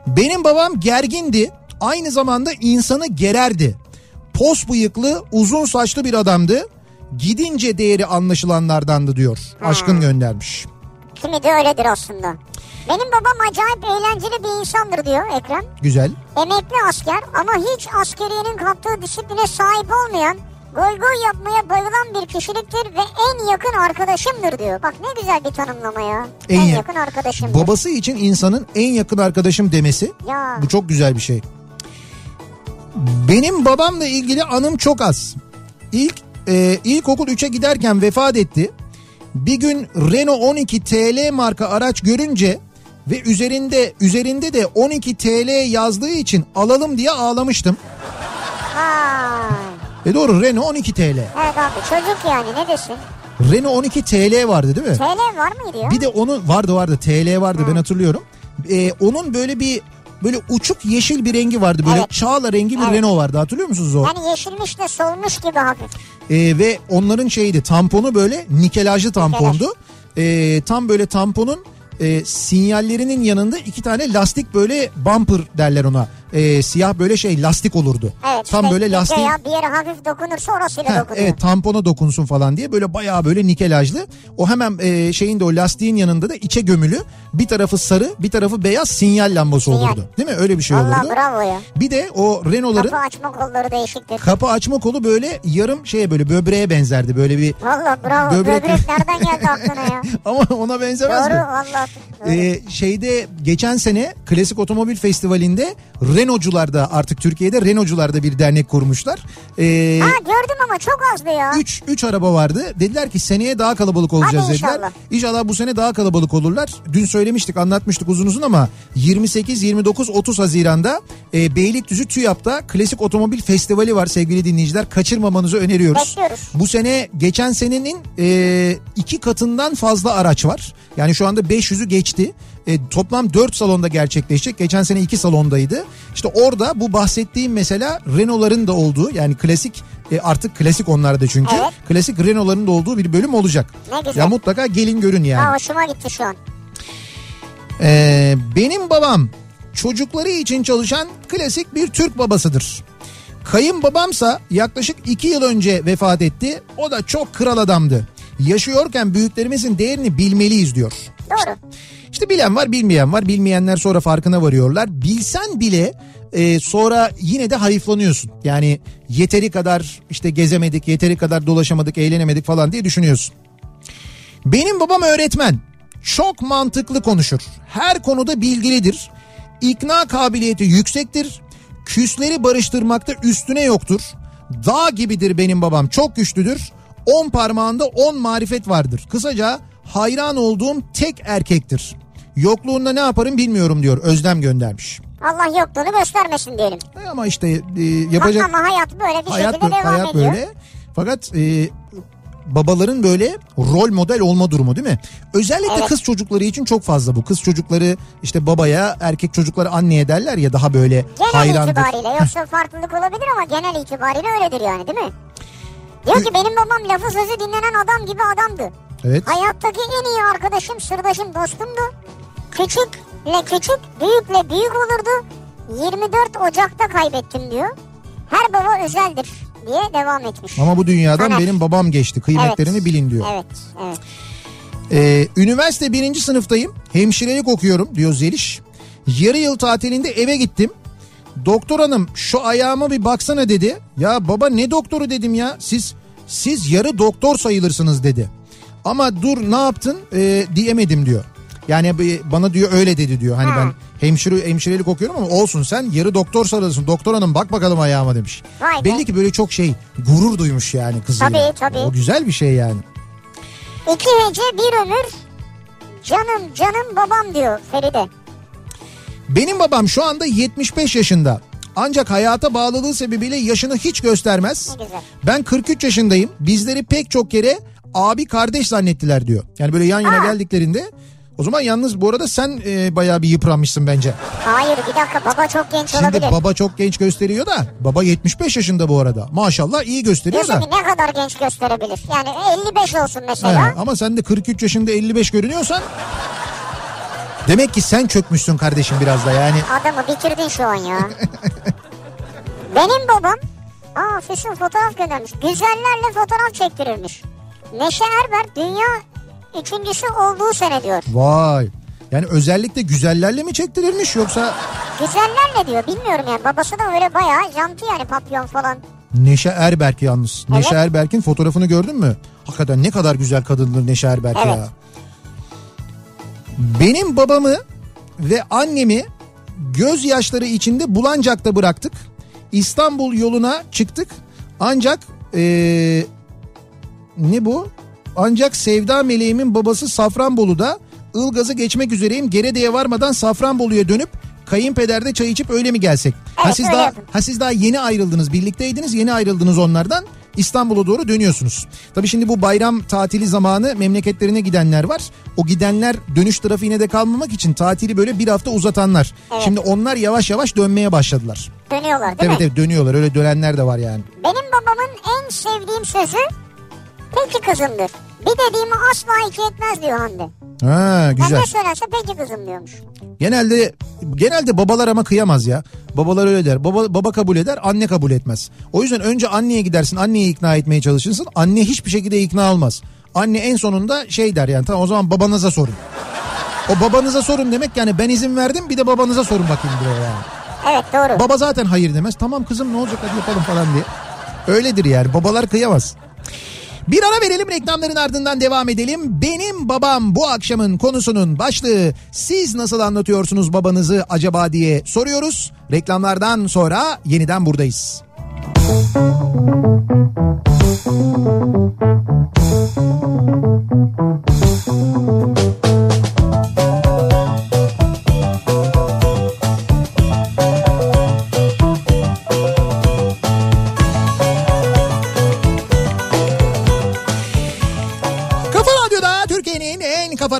Benim babam gergindi. Aynı zamanda insanı gererdi. Pos bıyıklı, uzun saçlı bir adamdı. Gidince değeri anlaşılanlardandı diyor. Aşkın göndermiş. Kimi de öyledir aslında. Benim babam acayip eğlenceli bir insandır diyor Ekrem. Güzel. Emekli asker ama hiç askeriyenin kattığı disipline sahip olmayan, goy yapmaya bayılan bir kişiliktir ve en yakın arkadaşımdır diyor. Bak ne güzel bir tanımlama ya. En, ya- yakın arkadaşımdır. Babası için insanın en yakın arkadaşım demesi Ya. bu çok güzel bir şey. Benim babamla ilgili anım çok az. İlk e, ilkokul 3'e giderken vefat etti. Bir gün Renault 12 TL marka araç görünce ve üzerinde üzerinde de 12 TL yazdığı için alalım diye ağlamıştım. Ha. E doğru Renault 12 TL. Evet abi çocuk yani ne desin? Renault 12 TL vardı değil mi? TL var mıydı ya? Bir de onun vardı vardı TL vardı ben hatırlıyorum. Ee, onun böyle bir böyle uçuk yeşil bir rengi vardı. Böyle Evet. çağla rengi bir Evet. Renault vardı hatırlıyor musunuz o? Yani yeşilmiş de solmuş gibi hafif. Ee, ve onların şeydi tamponu böyle nikelajlı tampondu. Ee, tam böyle tamponun e, sinyallerinin yanında iki tane lastik böyle bumper derler ona. Ee, siyah böyle şey lastik olurdu. Evet tam işte böyle lastiğin... Ya bir yere hafif dokunursa orasıyla Ha, dokunuyor. evet tampona dokunsun falan diye böyle bayağı böyle nikelajlı. O hemen e, şeyin de o lastiğin yanında da içe gömülü bir tarafı sarı bir tarafı beyaz sinyal lambası Sinyal. olurdu. Değil mi? Öyle bir şey Valla olurdu. bravo ya. Bir de o Renault'ların Kapı açma kolları değişiktir. kapı açma kolu böyle yarım şeye böyle böbreğe benzerdi. Böyle bir Valla bravo. Böbrek- Böbrek, nereden geldi aklına ya? ama ona benzemez Doğru mi? valla. doğru. Ee, şeyde geçen sene Klasik Otomobil Festivali'nde Renault'cular da artık Türkiye'de Renault'cular da bir dernek kurmuşlar. Ee, Ha gördüm ama çok azdı ya. 3 3 araba vardı. Dediler ki seneye daha kalabalık olacağız Hadi dediler. inşallah. İnşallah bu sene daha kalabalık olurlar. Dün söylemiştik, anlatmıştık uzun uzun ama 28 29 30 Haziran'da e, Beylikdüzü TÜYAP'ta Klasik Otomobil Festivali var sevgili dinleyiciler. Kaçırmamanızı öneriyoruz. Bekliyoruz. Bu sene geçen senenin e, iki katından fazla araç var. Yani şu anda 500'ü geçti. E, toplam 4 salonda gerçekleşecek. Geçen sene 2 salondaydı. İşte orada bu bahsettiğim mesela Renault'ların da olduğu yani klasik e, artık klasik onlarda çünkü. Evet. Klasik Renault'ların da olduğu bir bölüm olacak. Ne güzel. Ya mutlaka gelin görün yani. Ha hoşuma gitti şu an. Ee, benim babam çocukları için çalışan klasik bir Türk babasıdır. Kayınbabamsa yaklaşık iki yıl önce vefat etti. O da çok kral adamdı. Yaşıyorken büyüklerimizin değerini bilmeliyiz diyor. Doğru. İşte bilen var bilmeyen var. Bilmeyenler sonra farkına varıyorlar. Bilsen bile e, sonra yine de hayıflanıyorsun. Yani yeteri kadar işte gezemedik, yeteri kadar dolaşamadık, eğlenemedik falan diye düşünüyorsun. Benim babam öğretmen. Çok mantıklı konuşur. Her konuda bilgilidir. İkna kabiliyeti yüksektir. Küsleri barıştırmakta üstüne yoktur. Dağ gibidir benim babam. Çok güçlüdür. On parmağında on marifet vardır. Kısaca hayran olduğum tek erkektir. Yokluğunda ne yaparım bilmiyorum diyor. Özlem göndermiş. Allah yokluğunu göstermesin diyelim. E Ama işte e, yapacak Ama hayat böyle bir hayat, şekilde bö- devam hayat ediyor. böyle. Fakat e, babaların böyle rol model olma durumu değil mi? Özellikle Evet. kız çocukları için çok fazla bu. Kız çocukları işte babaya, erkek çocukları anneye derler ya daha böyle Genel hayrandır. itibariyle yoksa farklılık olabilir ama genel itibariyle öyledir yani değil mi? Diyor ki benim babam lafı sözü dinlenen adam gibi adamdı. Evet. Hayattaki en iyi arkadaşım, sırdaşım, dostumdu. Küçükle küçük, büyükle büyük olurdu. 24 Ocak'ta kaybettim diyor. Her baba özeldir diye devam etmiş. Ama bu dünyadan Taner. benim babam geçti. Kıymetlerini Evet. bilin diyor. Evet, evet. Ee, üniversite birinci sınıftayım. Hemşirelik okuyorum diyor Zeliş. Yarı yıl tatilinde eve gittim. Doktor hanım şu ayağıma bir baksana dedi. Ya baba ne doktoru dedim ya. Siz siz yarı doktor sayılırsınız dedi. Ama dur ne yaptın Ee, diyemedim diyor. Yani bana diyor öyle dedi diyor. Hani Ha. ben hemşire hemşirelik okuyorum ama olsun sen yarı doktor sayılırsın. Doktor hanım bak bakalım ayağıma demiş. Vay be. Belli ki böyle çok şey gurur duymuş yani kızıyla. Tabii, tabii. O güzel bir şey yani. İki hece bir ömür. Canım canım babam diyor Feride. Benim babam şu anda 75 yaşında. Ancak hayata bağlılığı sebebiyle yaşını hiç göstermez. Ne güzel. Ben 43 yaşındayım. Bizleri pek çok kere abi kardeş zannettiler diyor. Yani böyle yan yana Ha. geldiklerinde o zaman yalnız bu arada sen e, bayağı bir yıpranmışsın bence. Hayır bir dakika baba çok genç Şimdi olabilir. baba çok genç gösteriyor da baba 75 yaşında bu arada. Maşallah iyi gösteriyor Diyorsun da. ne kadar genç gösterebilir? Yani 55 olsun He, mesela. ama sen de 43 yaşında 55 görünüyorsan demek ki sen çökmüşsün kardeşim biraz da yani. Adamı bitirdin şu an ya. Benim babam Aa Füsun fotoğraf göndermiş. Güzellerle fotoğraf çektirirmiş. Neşe Erber dünya üçüncüsü olduğu sene diyor. Vay. Yani özellikle güzellerle mi çektirilmiş yoksa Güzellerle diyor bilmiyorum yani. Babası da öyle bayağı janti yani papyon falan. Neşe Erberk yalnız. Evet. Neşe Erberk'in fotoğrafını gördün mü? Hakikaten ne kadar güzel kadındır Neşe Erberk Evet. ya. Benim babamı ve annemi gözyaşları içinde Bulancak'ta bıraktık. İstanbul yoluna çıktık. Ancak ee, ne bu? Ancak Sevda Meleğimin babası Safranbolu'da Ilgaz'ı geçmek üzereyim. Gerede'ye varmadan Safranbolu'ya dönüp kayınpederde çay içip öyle mi gelsek? ha, Evet, siz öyle daha, yapın. ha siz daha yeni ayrıldınız birlikteydiniz yeni ayrıldınız onlardan İstanbul'a doğru dönüyorsunuz. Tabii şimdi bu bayram tatili zamanı memleketlerine gidenler var. O gidenler dönüş trafiğine de kalmamak için tatili böyle bir hafta uzatanlar. Evet. Şimdi onlar yavaş yavaş dönmeye başladılar. Dönüyorlar değil Evet mi? evet dönüyorlar öyle dönenler de var yani. Benim babamın en sevdiğim sözü peki kızımdır. Bir dediğimi asla iki etmez diyor Hande. Ha Ben güzel. ne söylerse peki kızım diyormuş. Genelde genelde babalar ama kıyamaz ya. Babalar öyle der. Baba, baba kabul eder, anne kabul etmez. O yüzden önce anneye gidersin, anneyi ikna etmeye çalışırsın. Anne hiçbir şekilde ikna olmaz. Anne en sonunda şey der yani tamam o zaman babanıza sorun. O babanıza sorun demek yani ben izin verdim bir de babanıza sorun bakayım diyor yani. Evet doğru. Baba zaten hayır demez. Tamam kızım ne olacak hadi yapalım falan diye. Öyledir yani babalar kıyamaz. Bir ara verelim reklamların ardından devam edelim. Benim babam bu akşamın konusunun başlığı siz nasıl anlatıyorsunuz babanızı acaba diye soruyoruz. Reklamlardan sonra yeniden buradayız. Kafa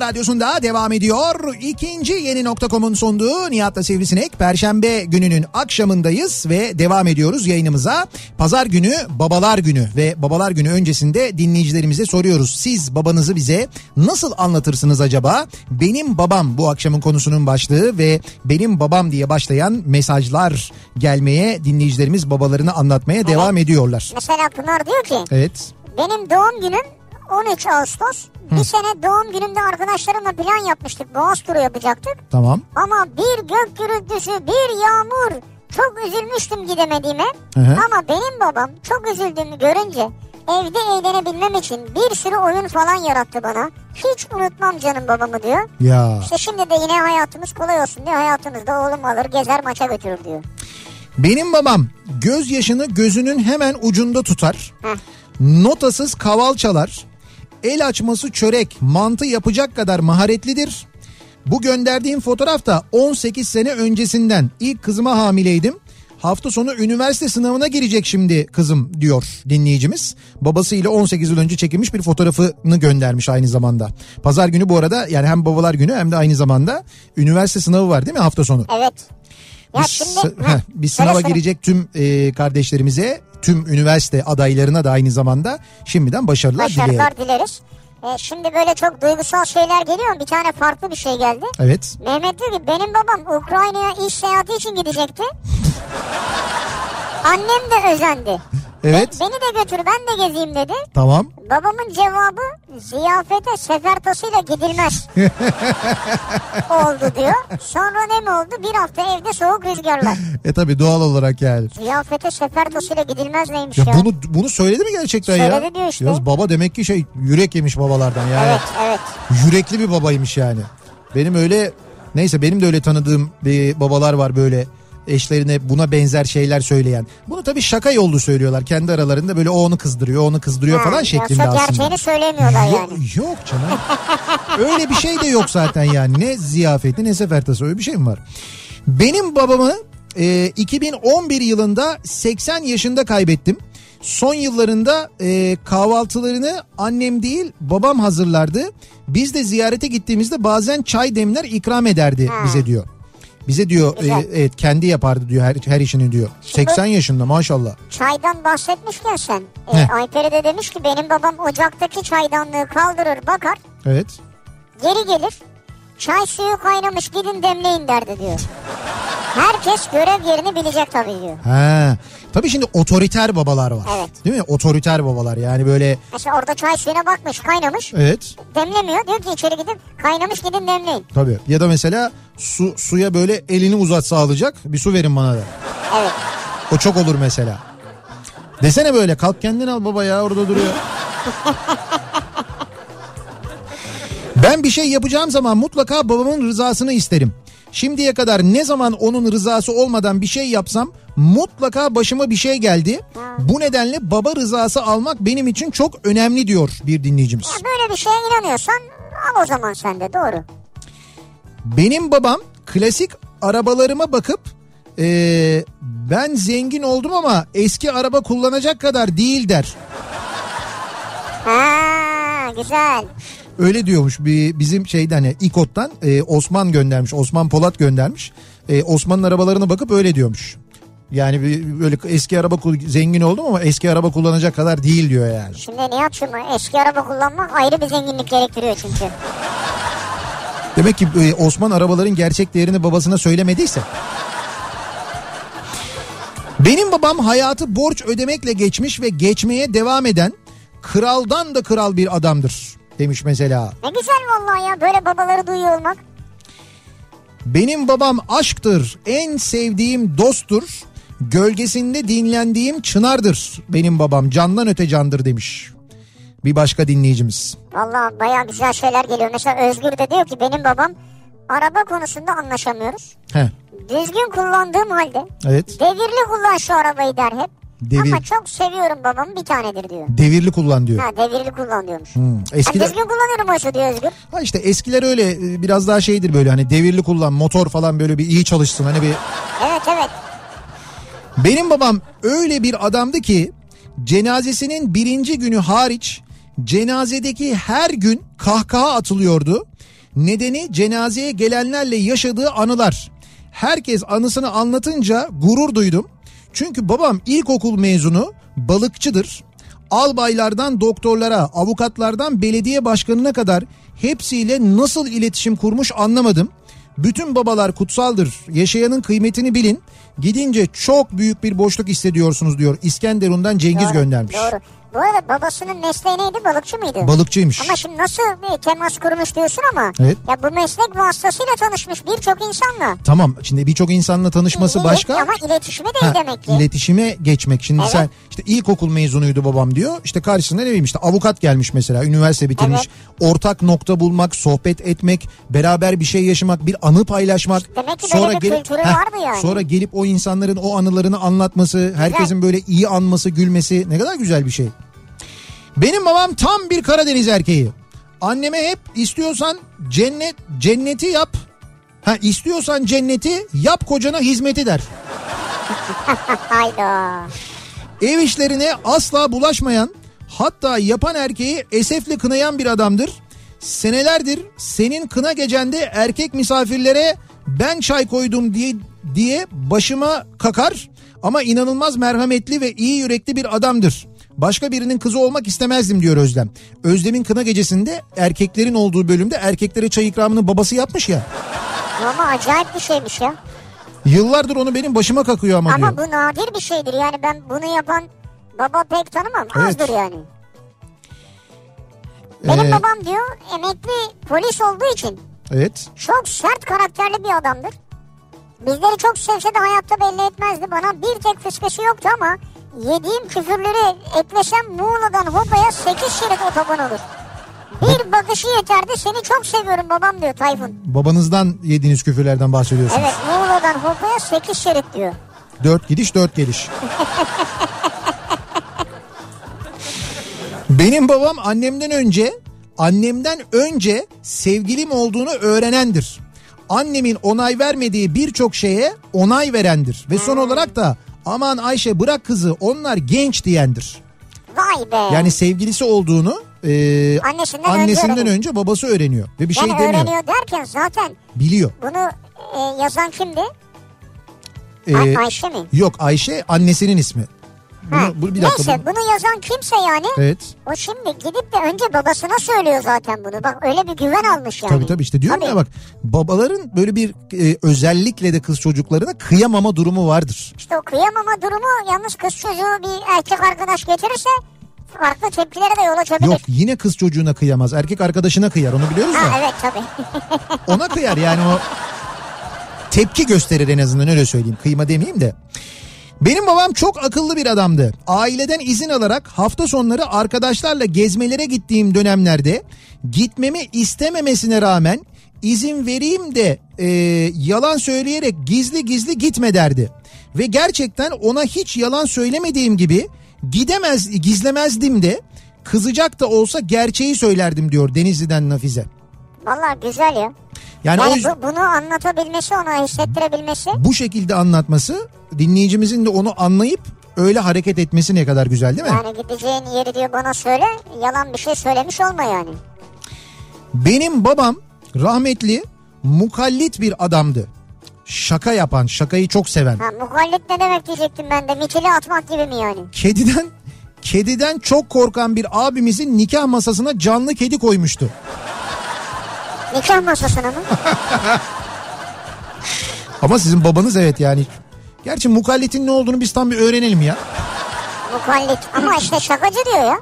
radyosunda devam ediyor. İkinci yeni nokta.com'un sunduğu Nihat'la Sivrisinek. Perşembe gününün akşamındayız ve devam ediyoruz yayınımıza. Pazar günü babalar günü ve babalar günü öncesinde dinleyicilerimize soruyoruz. Siz babanızı bize nasıl anlatırsınız acaba? Benim babam bu akşamın konusunun başlığı ve benim babam diye başlayan mesajlar gelmeye dinleyicilerimiz babalarını anlatmaya devam ediyorlar. Mesela Pınar diyor ki Evet. benim doğum günüm 13 Ağustos. Bir sene doğum günümde arkadaşlarımla plan yapmıştık. Boğaz turu yapacaktık. Tamam. Ama bir gök gürültüsü, bir yağmur. Çok üzülmüştüm gidemediğime. Hı hı. Ama benim babam çok üzüldüğümü görünce evde eğlenebilmem için bir sürü oyun falan yarattı bana. Hiç unutmam canım babamı diyor. Ya. İşte şimdi de yine hayatımız kolay olsun diyor. Hayatımızda oğlum alır gezer maça götürür diyor. Benim babam gözyaşını gözünün hemen ucunda tutar. Heh. Notasız kaval çalar. El açması çörek, mantı yapacak kadar maharetlidir. Bu gönderdiğim fotoğraf da 18 sene öncesinden. İlk kızıma hamileydim. Hafta sonu üniversite sınavına girecek şimdi kızım diyor dinleyicimiz. Babasıyla 18 yıl önce çekilmiş bir fotoğrafını göndermiş aynı zamanda. Pazar günü bu arada yani hem babalar günü hem de aynı zamanda üniversite sınavı var değil mi hafta sonu? Evet. Ya Biz, şimdi... biz söyle, sınava girecek tüm e, kardeşlerimize, tüm üniversite adaylarına da aynı zamanda şimdiden başarılar. Başarılar dileriz. E, şimdi böyle çok duygusal şeyler geliyor. Bir tane farklı bir şey geldi. Evet. Mehmet diyor ki benim babam Ukrayna'ya iş seyahati için gidecekti. Annem de özendi. Evet. Beni de götür ben de gezeyim dedi. Tamam. Babamın cevabı ziyafete sefer tasıyla gidilmez. oldu diyor. Sonra ne mi oldu? Bir hafta evde soğuk rüzgarlar. E tabi doğal olarak yani. Ziyafete sefer tasıyla gidilmez neymiş ya? Ya bunu bunu söyledi mi gerçekten ya? Söyledi diyor işte. Yalnız baba demek ki şey yürek yemiş babalardan yani. Evet evet. Yürekli bir babaymış yani. Benim öyle neyse benim de öyle tanıdığım bir babalar var böyle eşlerine buna benzer şeyler söyleyen. Bunu tabii şaka yollu söylüyorlar. Kendi aralarında böyle o onu kızdırıyor, o onu kızdırıyor falan Ha, şeklinde yoksa aslında. gerçeğini söylemiyorlar Yok, yani. yok canım. öyle bir şey de yok zaten yani. Ne ziyafeti ne sefertası öyle bir şey mi var? Benim babamı e, 2011 yılında 80 yaşında kaybettim. Son yıllarında e, kahvaltılarını annem değil babam hazırlardı. Biz de ziyarete gittiğimizde bazen çay demler ikram ederdi Ha. bize diyor. Bize diyor e, evet kendi yapardı diyor her, her işini diyor. 80 yaşında maşallah. Çaydan bahsetmişken sen. E, Heh. Ayperi de demiş ki benim babam ocaktaki çaydanlığı kaldırır bakar. Evet. Geri gelir. Çay suyu kaynamış gidin demleyin derdi diyor. Herkes görev yerini bilecek tabii diyor. Ha. Tabii şimdi otoriter babalar var. Evet. Değil mi? Otoriter babalar yani böyle Mesela orada çay suyuna bakmış kaynamış. evet Demlemiyor. Diyor ki içeri gidip kaynamış gidin demleyin. tabii. Ya da mesela su suya böyle elini uzatsa alacak. Bir su verin bana da. Evet. O çok olur mesela. Desene böyle kalk kendin al baba ya orada duruyor. ben bir şey yapacağım zaman mutlaka babamın rızasını isterim. Şimdiye kadar ne zaman onun rızası olmadan bir şey yapsam mutlaka başıma bir şey geldi. Bu nedenle baba rızası almak benim için çok önemli diyor bir dinleyicimiz. Ya böyle bir şeye inanıyorsan al o zaman sen de doğru. Benim babam klasik arabalarıma bakıp eee, ben zengin oldum ama eski araba kullanacak kadar değil der. Ha güzel. Öyle diyormuş bir bizim şeyden hani İKOT'tan e, Osman göndermiş. Osman Polat göndermiş. E, Osman'ın arabalarına bakıp öyle diyormuş. Yani bir- böyle eski araba zengin oldum ama eski araba kullanacak kadar değil diyor yani. Şimdi Nihat'cığım eski araba kullanmak ayrı bir zenginlik gerektiriyor çünkü. Demek ki e, Osman arabaların gerçek değerini babasına söylemediyse. Benim babam hayatı borç ödemekle geçmiş ve geçmeye devam eden kraldan da kral bir adamdır demiş mesela. Ne güzel vallahi ya böyle babaları duyuyor olmak. Benim babam aşktır, en sevdiğim dosttur, gölgesinde dinlendiğim çınardır. Benim babam candan öte candır demiş. Bir başka dinleyicimiz. Vallahi baya güzel şeyler geliyor. Mesela Özgür de diyor ki benim babam araba konusunda anlaşamıyoruz. Heh, Düzgün kullandığım halde evet. devirli kullan şu arabayı der hep. Devir, Ama çok seviyorum babamı bir tanedir diyor. devirli kullan diyor. Ha devirli kullan diyormuş. Hmm, Eskiler, düzgün kullanıyorum oysa diyor Özgür. ha işte eskiler öyle e, biraz daha şeydir böyle hani devirli kullan motor falan böyle bir iyi çalışsın hani bir Evet evet. Benim babam öyle bir adamdı ki cenazesinin birinci günü hariç cenazedeki her gün kahkaha atılıyordu. Nedeni cenazeye gelenlerle yaşadığı anılar. Herkes anısını anlatınca gurur duydum. Çünkü babam ilkokul mezunu, balıkçıdır. Albaylardan doktorlara, avukatlardan belediye başkanına kadar hepsiyle nasıl iletişim kurmuş anlamadım. Bütün babalar kutsaldır. Yaşayanın kıymetini bilin. Gidince çok büyük bir boşluk hissediyorsunuz diyor. İskenderun'dan Cengiz Doğru, göndermiş. Doğru. Bu arada babasının mesleği neydi? Balıkçı mıydı? Balıkçıymış. Ama şimdi nasıl bir temas kurmuş diyorsun ama. Evet. Ya bu meslek vasıtasıyla tanışmış birçok insanla. Tamam şimdi birçok insanla tanışması İyi, başka. Ama iletişimi değil Ha, demek ki. iletişime geçmek. Şimdi Evet. sen işte ilkokul mezunuydu babam diyor. İşte karşısında ne bileyim işte avukat gelmiş mesela. Üniversite bitirmiş. Ortak nokta bulmak, sohbet etmek, beraber bir şey yaşamak, bir anı paylaşmak. Demek ki böyle bir kültürü vardı yani. Sonra gelip o insanların o anılarını anlatması, herkesin böyle iyi anması, gülmesi ne kadar güzel bir şey. Benim babam tam bir Karadeniz erkeği. Anneme hep istiyorsan cennet cenneti yap. Ha istiyorsan cenneti yap kocana hizmeti der. Hayda. Ev işlerine asla bulaşmayan hatta yapan erkeği esefle kınayan bir adamdır. Senelerdir senin kına gecende erkek misafirlere ben çay koydum diye, diye başıma kakar ama inanılmaz merhametli ve iyi yürekli bir adamdır. Başka birinin kızı olmak istemezdim diyor Özlem. Özlem'in kına gecesinde erkeklerin olduğu bölümde erkeklere çay ikramını babası yapmış ya. Ama acayip bir şeymiş ya. Yıllardır onu benim başıma kakıyor ama, diyor. Ama bu nadir bir şeydir. Yani ben bunu yapan Baba pek tanımam. Evet. Azdır yani. Benim Ee, babam diyor emekli polis olduğu için Evet. çok sert karakterli bir adamdır. Bizleri çok sevse de hayatta belli etmezdi. Bana bir tek fıskısı yoktu ama yediğim küfürleri eklesem Muğla'dan Hopa'ya 8 şerit otoban olur. Bir bakışı yeterdi. Seni çok seviyorum babam diyor Tayfun. Babanızdan yediğiniz küfürlerden bahsediyorsunuz. Evet Muğla'dan Hopa'ya 8 şerit diyor. Dört gidiş dört geliş. Benim babam annemden önce annemden önce sevgilim olduğunu öğrenendir. Annemin onay vermediği birçok şeye onay verendir. Ve son olarak da aman Ayşe bırak kızı onlar genç diyendir. Vay be. Yani sevgilisi olduğunu e, Annesinden önce annesinden öğreniyor. önce babası öğreniyor. Ve bir şey yani demiyor. öğreniyor derken zaten Biliyor. bunu e, yazan kimdi? E, Ay- Ayşe mi? yok Ayşe annesinin ismi. Bunu, bu, bir dakika. Neyse bu- bunu yazan kimse yani Evet. o şimdi gidip de önce babasına söylüyor zaten bunu. Bak öyle bir güven almış yani. Tabii tabii işte diyorum Tabii. ya bak babaların böyle bir e, özellikle de kız çocuklarına kıyamama durumu vardır. İşte o kıyamama durumu yalnız kız çocuğu bir erkek arkadaş getirirse farklı tepkilere de yol açabilir. Yok yine kız çocuğuna kıyamaz. Erkek arkadaşına kıyar onu biliyoruz da. Ha evet tabii. Ona kıyar yani o tepki gösterir en azından öyle söyleyeyim. Kıyma demeyeyim de. Benim babam çok akıllı bir adamdı. Aileden izin alarak hafta sonları arkadaşlarla gezmelere gittiğim dönemlerde gitmemi istememesine rağmen izin vereyim de e, yalan söyleyerek gizli gizli gitme derdi. Ve gerçekten ona hiç yalan söylemediğim gibi gidemez gizlemezdim de kızacak da olsa gerçeği söylerdim diyor Denizli'den Nafize. Vallahi güzel ya. Yani, o Yani yüzden- bu, bunu anlatabilmesi ona hissettirebilmesi. bu şekilde anlatması dinleyicimizin de onu anlayıp öyle hareket etmesi ne kadar güzel değil mi? Yani gideceğin yeri diyor bana söyle yalan bir şey söylemiş olma yani. Benim babam rahmetli mukallit bir adamdı. Şaka yapan, şakayı çok seven. Ha muhallit ne demek diyecektim ben de mitili atmak gibi mi yani? Kediden kediden çok korkan bir abimizin nikah masasına canlı kedi koymuştu. Nikah masasına mı? Ama sizin babanız evet yani. Gerçi mukallitin ne olduğunu biz tam bir öğrenelim ya. Muhallit ama işte şakacı diyor ya.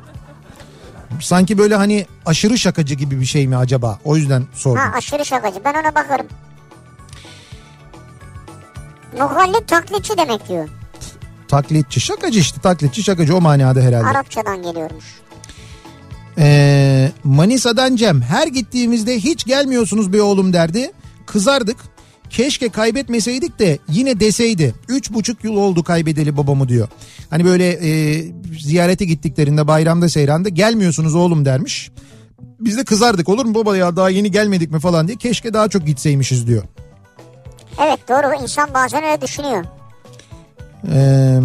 Sanki böyle hani aşırı şakacı gibi bir şey mi acaba? O yüzden sordum. Ha aşırı şakacı ben ona bakarım. Muhallit taklitçi demek diyor. Taklitçi, şakacı işte taklitçi, şakacı o manada herhalde. Arapçadan geliyormuş. Ee, Manisa'dan Cem her gittiğimizde hiç gelmiyorsunuz be oğlum derdi. Kızardık. Keşke kaybetmeseydik de yine deseydi. Üç buçuk yıl oldu kaybedeli babamı diyor. Hani böyle e, ziyarete gittiklerinde bayramda seyranda gelmiyorsunuz oğlum dermiş. Biz de kızardık olur mu baba ya daha yeni gelmedik mi falan diye. Keşke daha çok gitseymişiz diyor. Evet doğru insan bazen öyle düşünüyor. Ee,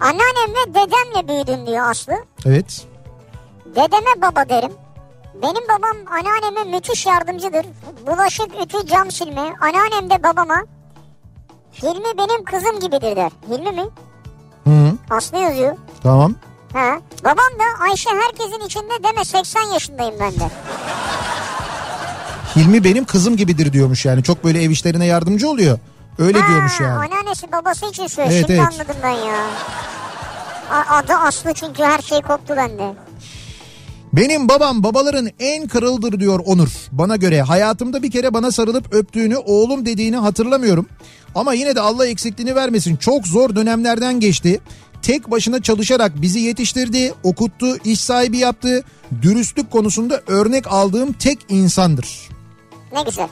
Anneannem ve dedemle büyüdüm diyor Aslı. evet. Dedeme baba derim. Benim babam anneanneme müthiş yardımcıdır. Bulaşık, ütü, cam silme. Anneannem de babama Hilmi benim kızım gibidir der. Hilmi mi? Hı, Aslı yazıyor. tamam. Ha. Babam da Ayşe herkesin içinde deme 80 yaşındayım ben de. Hilmi benim kızım gibidir diyormuş yani. Çok böyle ev işlerine yardımcı oluyor. Öyle Ha, diyormuş yani. Anneannesi babası için söylüyor. Evet, Şimdi evet. anladım ben ya. Adı Aslı çünkü her şey koptu bende. Benim babam babaların en kırıldır diyor Onur. Bana göre hayatımda bir kere bana sarılıp öptüğünü oğlum dediğini hatırlamıyorum. Ama yine de Allah eksikliğini vermesin. Çok zor dönemlerden geçti. Tek başına çalışarak bizi yetiştirdi, okuttu, iş sahibi yaptı. Dürüstlük konusunda örnek aldığım tek insandır. Ne güzel.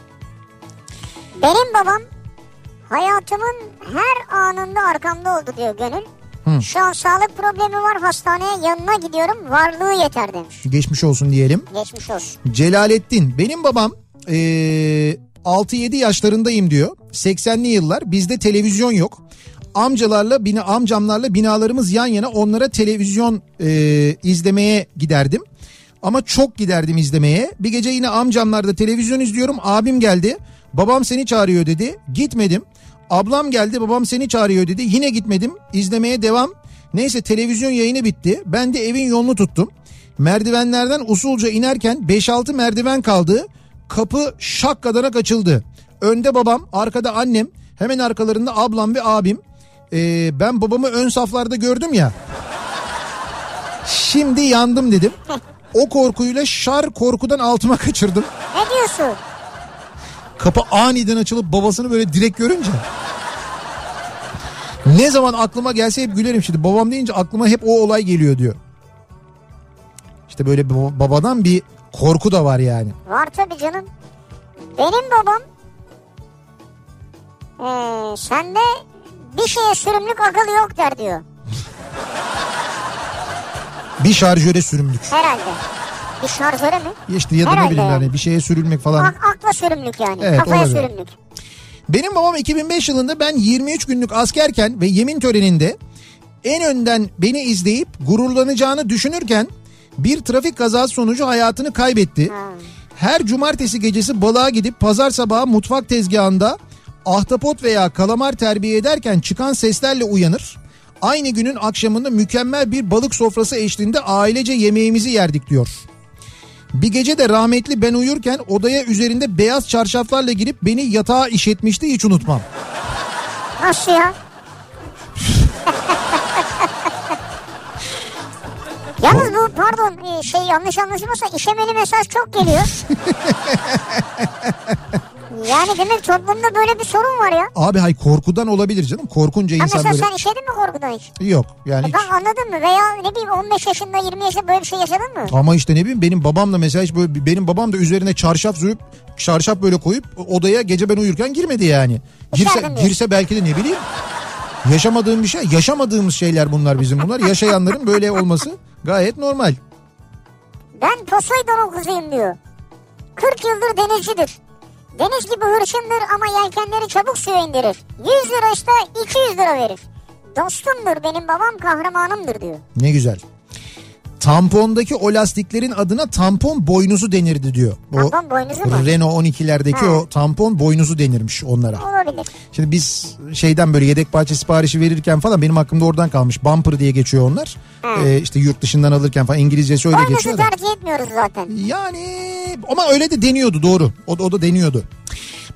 Benim babam hayatımın her anında arkamda oldu diyor Gönül. Şu an sağlık problemi var hastaneye yanına gidiyorum varlığı yeter demiş. Geçmiş olsun diyelim. Geçmiş olsun. Celalettin benim babam eee 6-7 yaşlarındayım diyor. 80'li yıllar bizde televizyon yok. Amcalarla bina amcamlarla binalarımız yan yana onlara televizyon eee, izlemeye giderdim. Ama çok giderdim izlemeye. Bir gece yine amcamlarda televizyon izliyorum. Abim geldi. Babam seni çağırıyor dedi. Gitmedim. Ablam geldi babam seni çağırıyor dedi. Yine gitmedim. İzlemeye devam. Neyse televizyon yayını bitti. Ben de evin yolunu tuttum. Merdivenlerden usulca inerken 5-6 merdiven kaldı. Kapı şak kadarak açıldı. Önde babam, arkada annem, hemen arkalarında ablam ve abim. Ee, ben babamı ön saflarda gördüm ya. Şimdi yandım dedim. O korkuyla şar korkudan altıma kaçırdım. Ne diyorsun? Kapı aniden açılıp babasını böyle direkt görünce. Ne zaman aklıma gelse hep gülerim şimdi. Babam deyince aklıma hep o olay geliyor diyor. İşte böyle babadan bir korku da var yani. Var tabii canım. Benim babam eee sende bir şeye sürümlük akıl yok der diyor. Bir şarjöre sürümlük. Herhalde. Bir şarjöre mi? İşte ya da ne Herhalde bileyim yani. yani bir şeye sürülmek falan. Ak- akla sürümlük yani. Evet, Kafaya olabilir. sürümlük. Benim babam 2005 yılında ben 23 günlük askerken ve yemin töreninde en önden beni izleyip gururlanacağını düşünürken bir trafik kazası sonucu hayatını kaybetti. Her cumartesi gecesi balığa gidip pazar sabahı mutfak tezgahında ahtapot veya kalamar terbiye ederken çıkan seslerle uyanır. Aynı günün akşamında mükemmel bir balık sofrası eşliğinde ailece yemeğimizi yerdik diyor. Bir gece de rahmetli ben uyurken odaya üzerinde beyaz çarşaflarla girip beni yatağa işetmişti hiç unutmam. Nasıl ya? Yalnız bu pardon e, şey yanlış anlaşılmasa işemeli mesaj çok geliyor. yani demek toplumda böyle bir sorun var ya. Abi hay korkudan olabilir canım. Korkunca insan mesela böyle... sen işedin mi korkudan hiç? Yok yani E hiç. bak anladın mı? Veya ne bileyim 15 yaşında 20 yaşında böyle bir şey yaşadın mı? Ama işte ne bileyim benim babam da mesela hiç böyle benim babam da üzerine çarşaf sürüp çarşaf böyle koyup odaya gece ben uyurken girmedi yani. Girse, İçeride mi? girse belki de ne bileyim. Yaşamadığım bir şey, yaşamadığımız şeyler bunlar bizim bunlar. Yaşayanların böyle olması gayet normal. Ben Poseidon'un kızıyım diyor. 40 yıldır denizcidir. Deniz gibi hırçındır ama yelkenleri çabuk suya indirir. 100 lira işte 200 lira verir. Dostumdur benim babam kahramanımdır diyor. Ne güzel. Tampondaki o lastiklerin adına tampon boynuzu denirdi diyor. O Tampon boynuzu mu? Renault 12'lerdeki Ha. o tampon boynuzu denirmiş onlara. Olabilir. Şimdi biz şeyden böyle yedek parça siparişi verirken falan benim aklımda oradan kalmış. Bumper diye geçiyor onlar. Ee, işte yurt dışından alırken falan İngilizcesi öyle Boynuzu geçiyor da. tercih etmiyoruz zaten. Yani ama öyle de deniyordu doğru. O, da- o da deniyordu.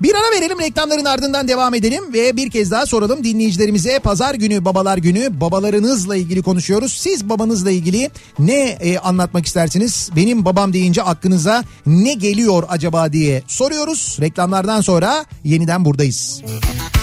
Bir ara verelim reklamların ardından devam edelim ve bir kez daha soralım dinleyicilerimize pazar günü babalar günü babalarınızla ilgili konuşuyoruz. Siz babanızla ilgili ne e, anlatmak istersiniz? Benim babam deyince aklınıza ne geliyor acaba diye soruyoruz. Reklamlardan sonra yeniden buradayız. Maşallah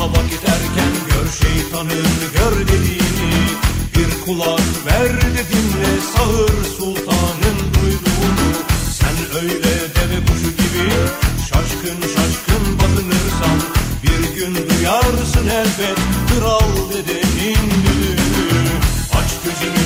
daha vakit erken Gör şeytanın gör dediğini. Bir kulak ver de dinle Sağır sultanın duyduğunu. Sen öyle deve kuşu gibi Şaşkın şaşkın bakınırsan Bir gün duyarsın elbet Kral dedenin düdüğünü Aç gözünü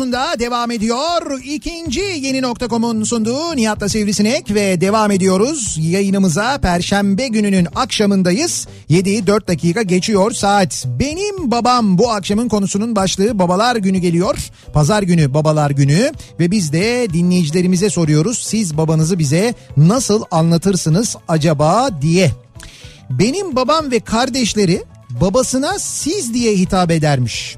radyosunda devam ediyor. İkinci yeni nokta.com'un sunduğu Nihat'la Sivrisinek ve devam ediyoruz. Yayınımıza Perşembe gününün akşamındayız. 7'yi 4 dakika geçiyor saat. Benim babam bu akşamın konusunun başlığı babalar günü geliyor. Pazar günü babalar günü ve biz de dinleyicilerimize soruyoruz. Siz babanızı bize nasıl anlatırsınız acaba diye. Benim babam ve kardeşleri babasına siz diye hitap edermiş.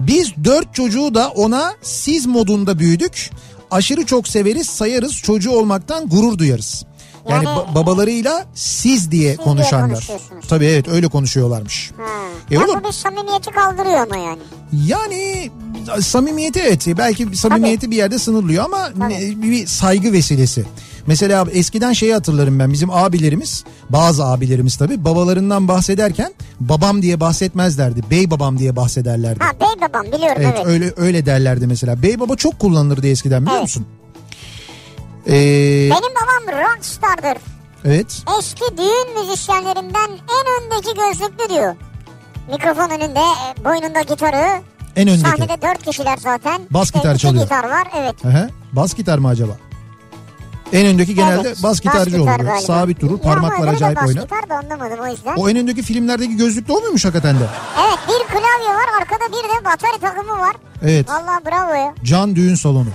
Biz dört çocuğu da ona siz modunda büyüdük. Aşırı çok severiz, sayarız, çocuğu olmaktan gurur duyarız. Yani, Yani- ba- babalarıyla siz diye diye konuşanlar. konuşuyorsunuz. Tabii evet öyle konuşuyorlarmış. Ha. E Ya oğlum- bu bir samimiyeti kaldırıyor ama yani. Yani samimiyeti evet belki samimiyeti bir yerde sınırlıyor ama ne- bir saygı vesilesi. Mesela eskiden şeyi hatırlarım ben bizim abilerimiz bazı abilerimiz tabii babalarından bahsederken babam diye bahsetmezlerdi. Bey babam diye bahsederlerdi. Ha bey babam biliyorum Evet, evet. öyle öyle derlerdi mesela. Bey baba çok kullanılırdı eskiden biliyor Evet. musun? Ee, Benim babam rockstardır. evet. Eski düğün müzisyenlerinden en öndeki gözlüklü diyor. Mikrofon önünde, e, boynunda gitarı. En öndeki. Sahnede dört kişiler zaten. Bas İşte gitar iki çalıyor. gitar var evet. Hı. Bas gitar mı acaba? En öndeki genelde Evet, bas gitarcı gitar olur. galiba. Sabit durur, Ya parmaklar acayip bas oynar. gitar da anlamadım o yüzden. O en öndeki filmlerdeki gözlüklü o muymuş hakikaten de? Evet bir klavye var arkada bir de batarya takımı var. Evet. Vallahi bravo ya. Can Düğün Salonu.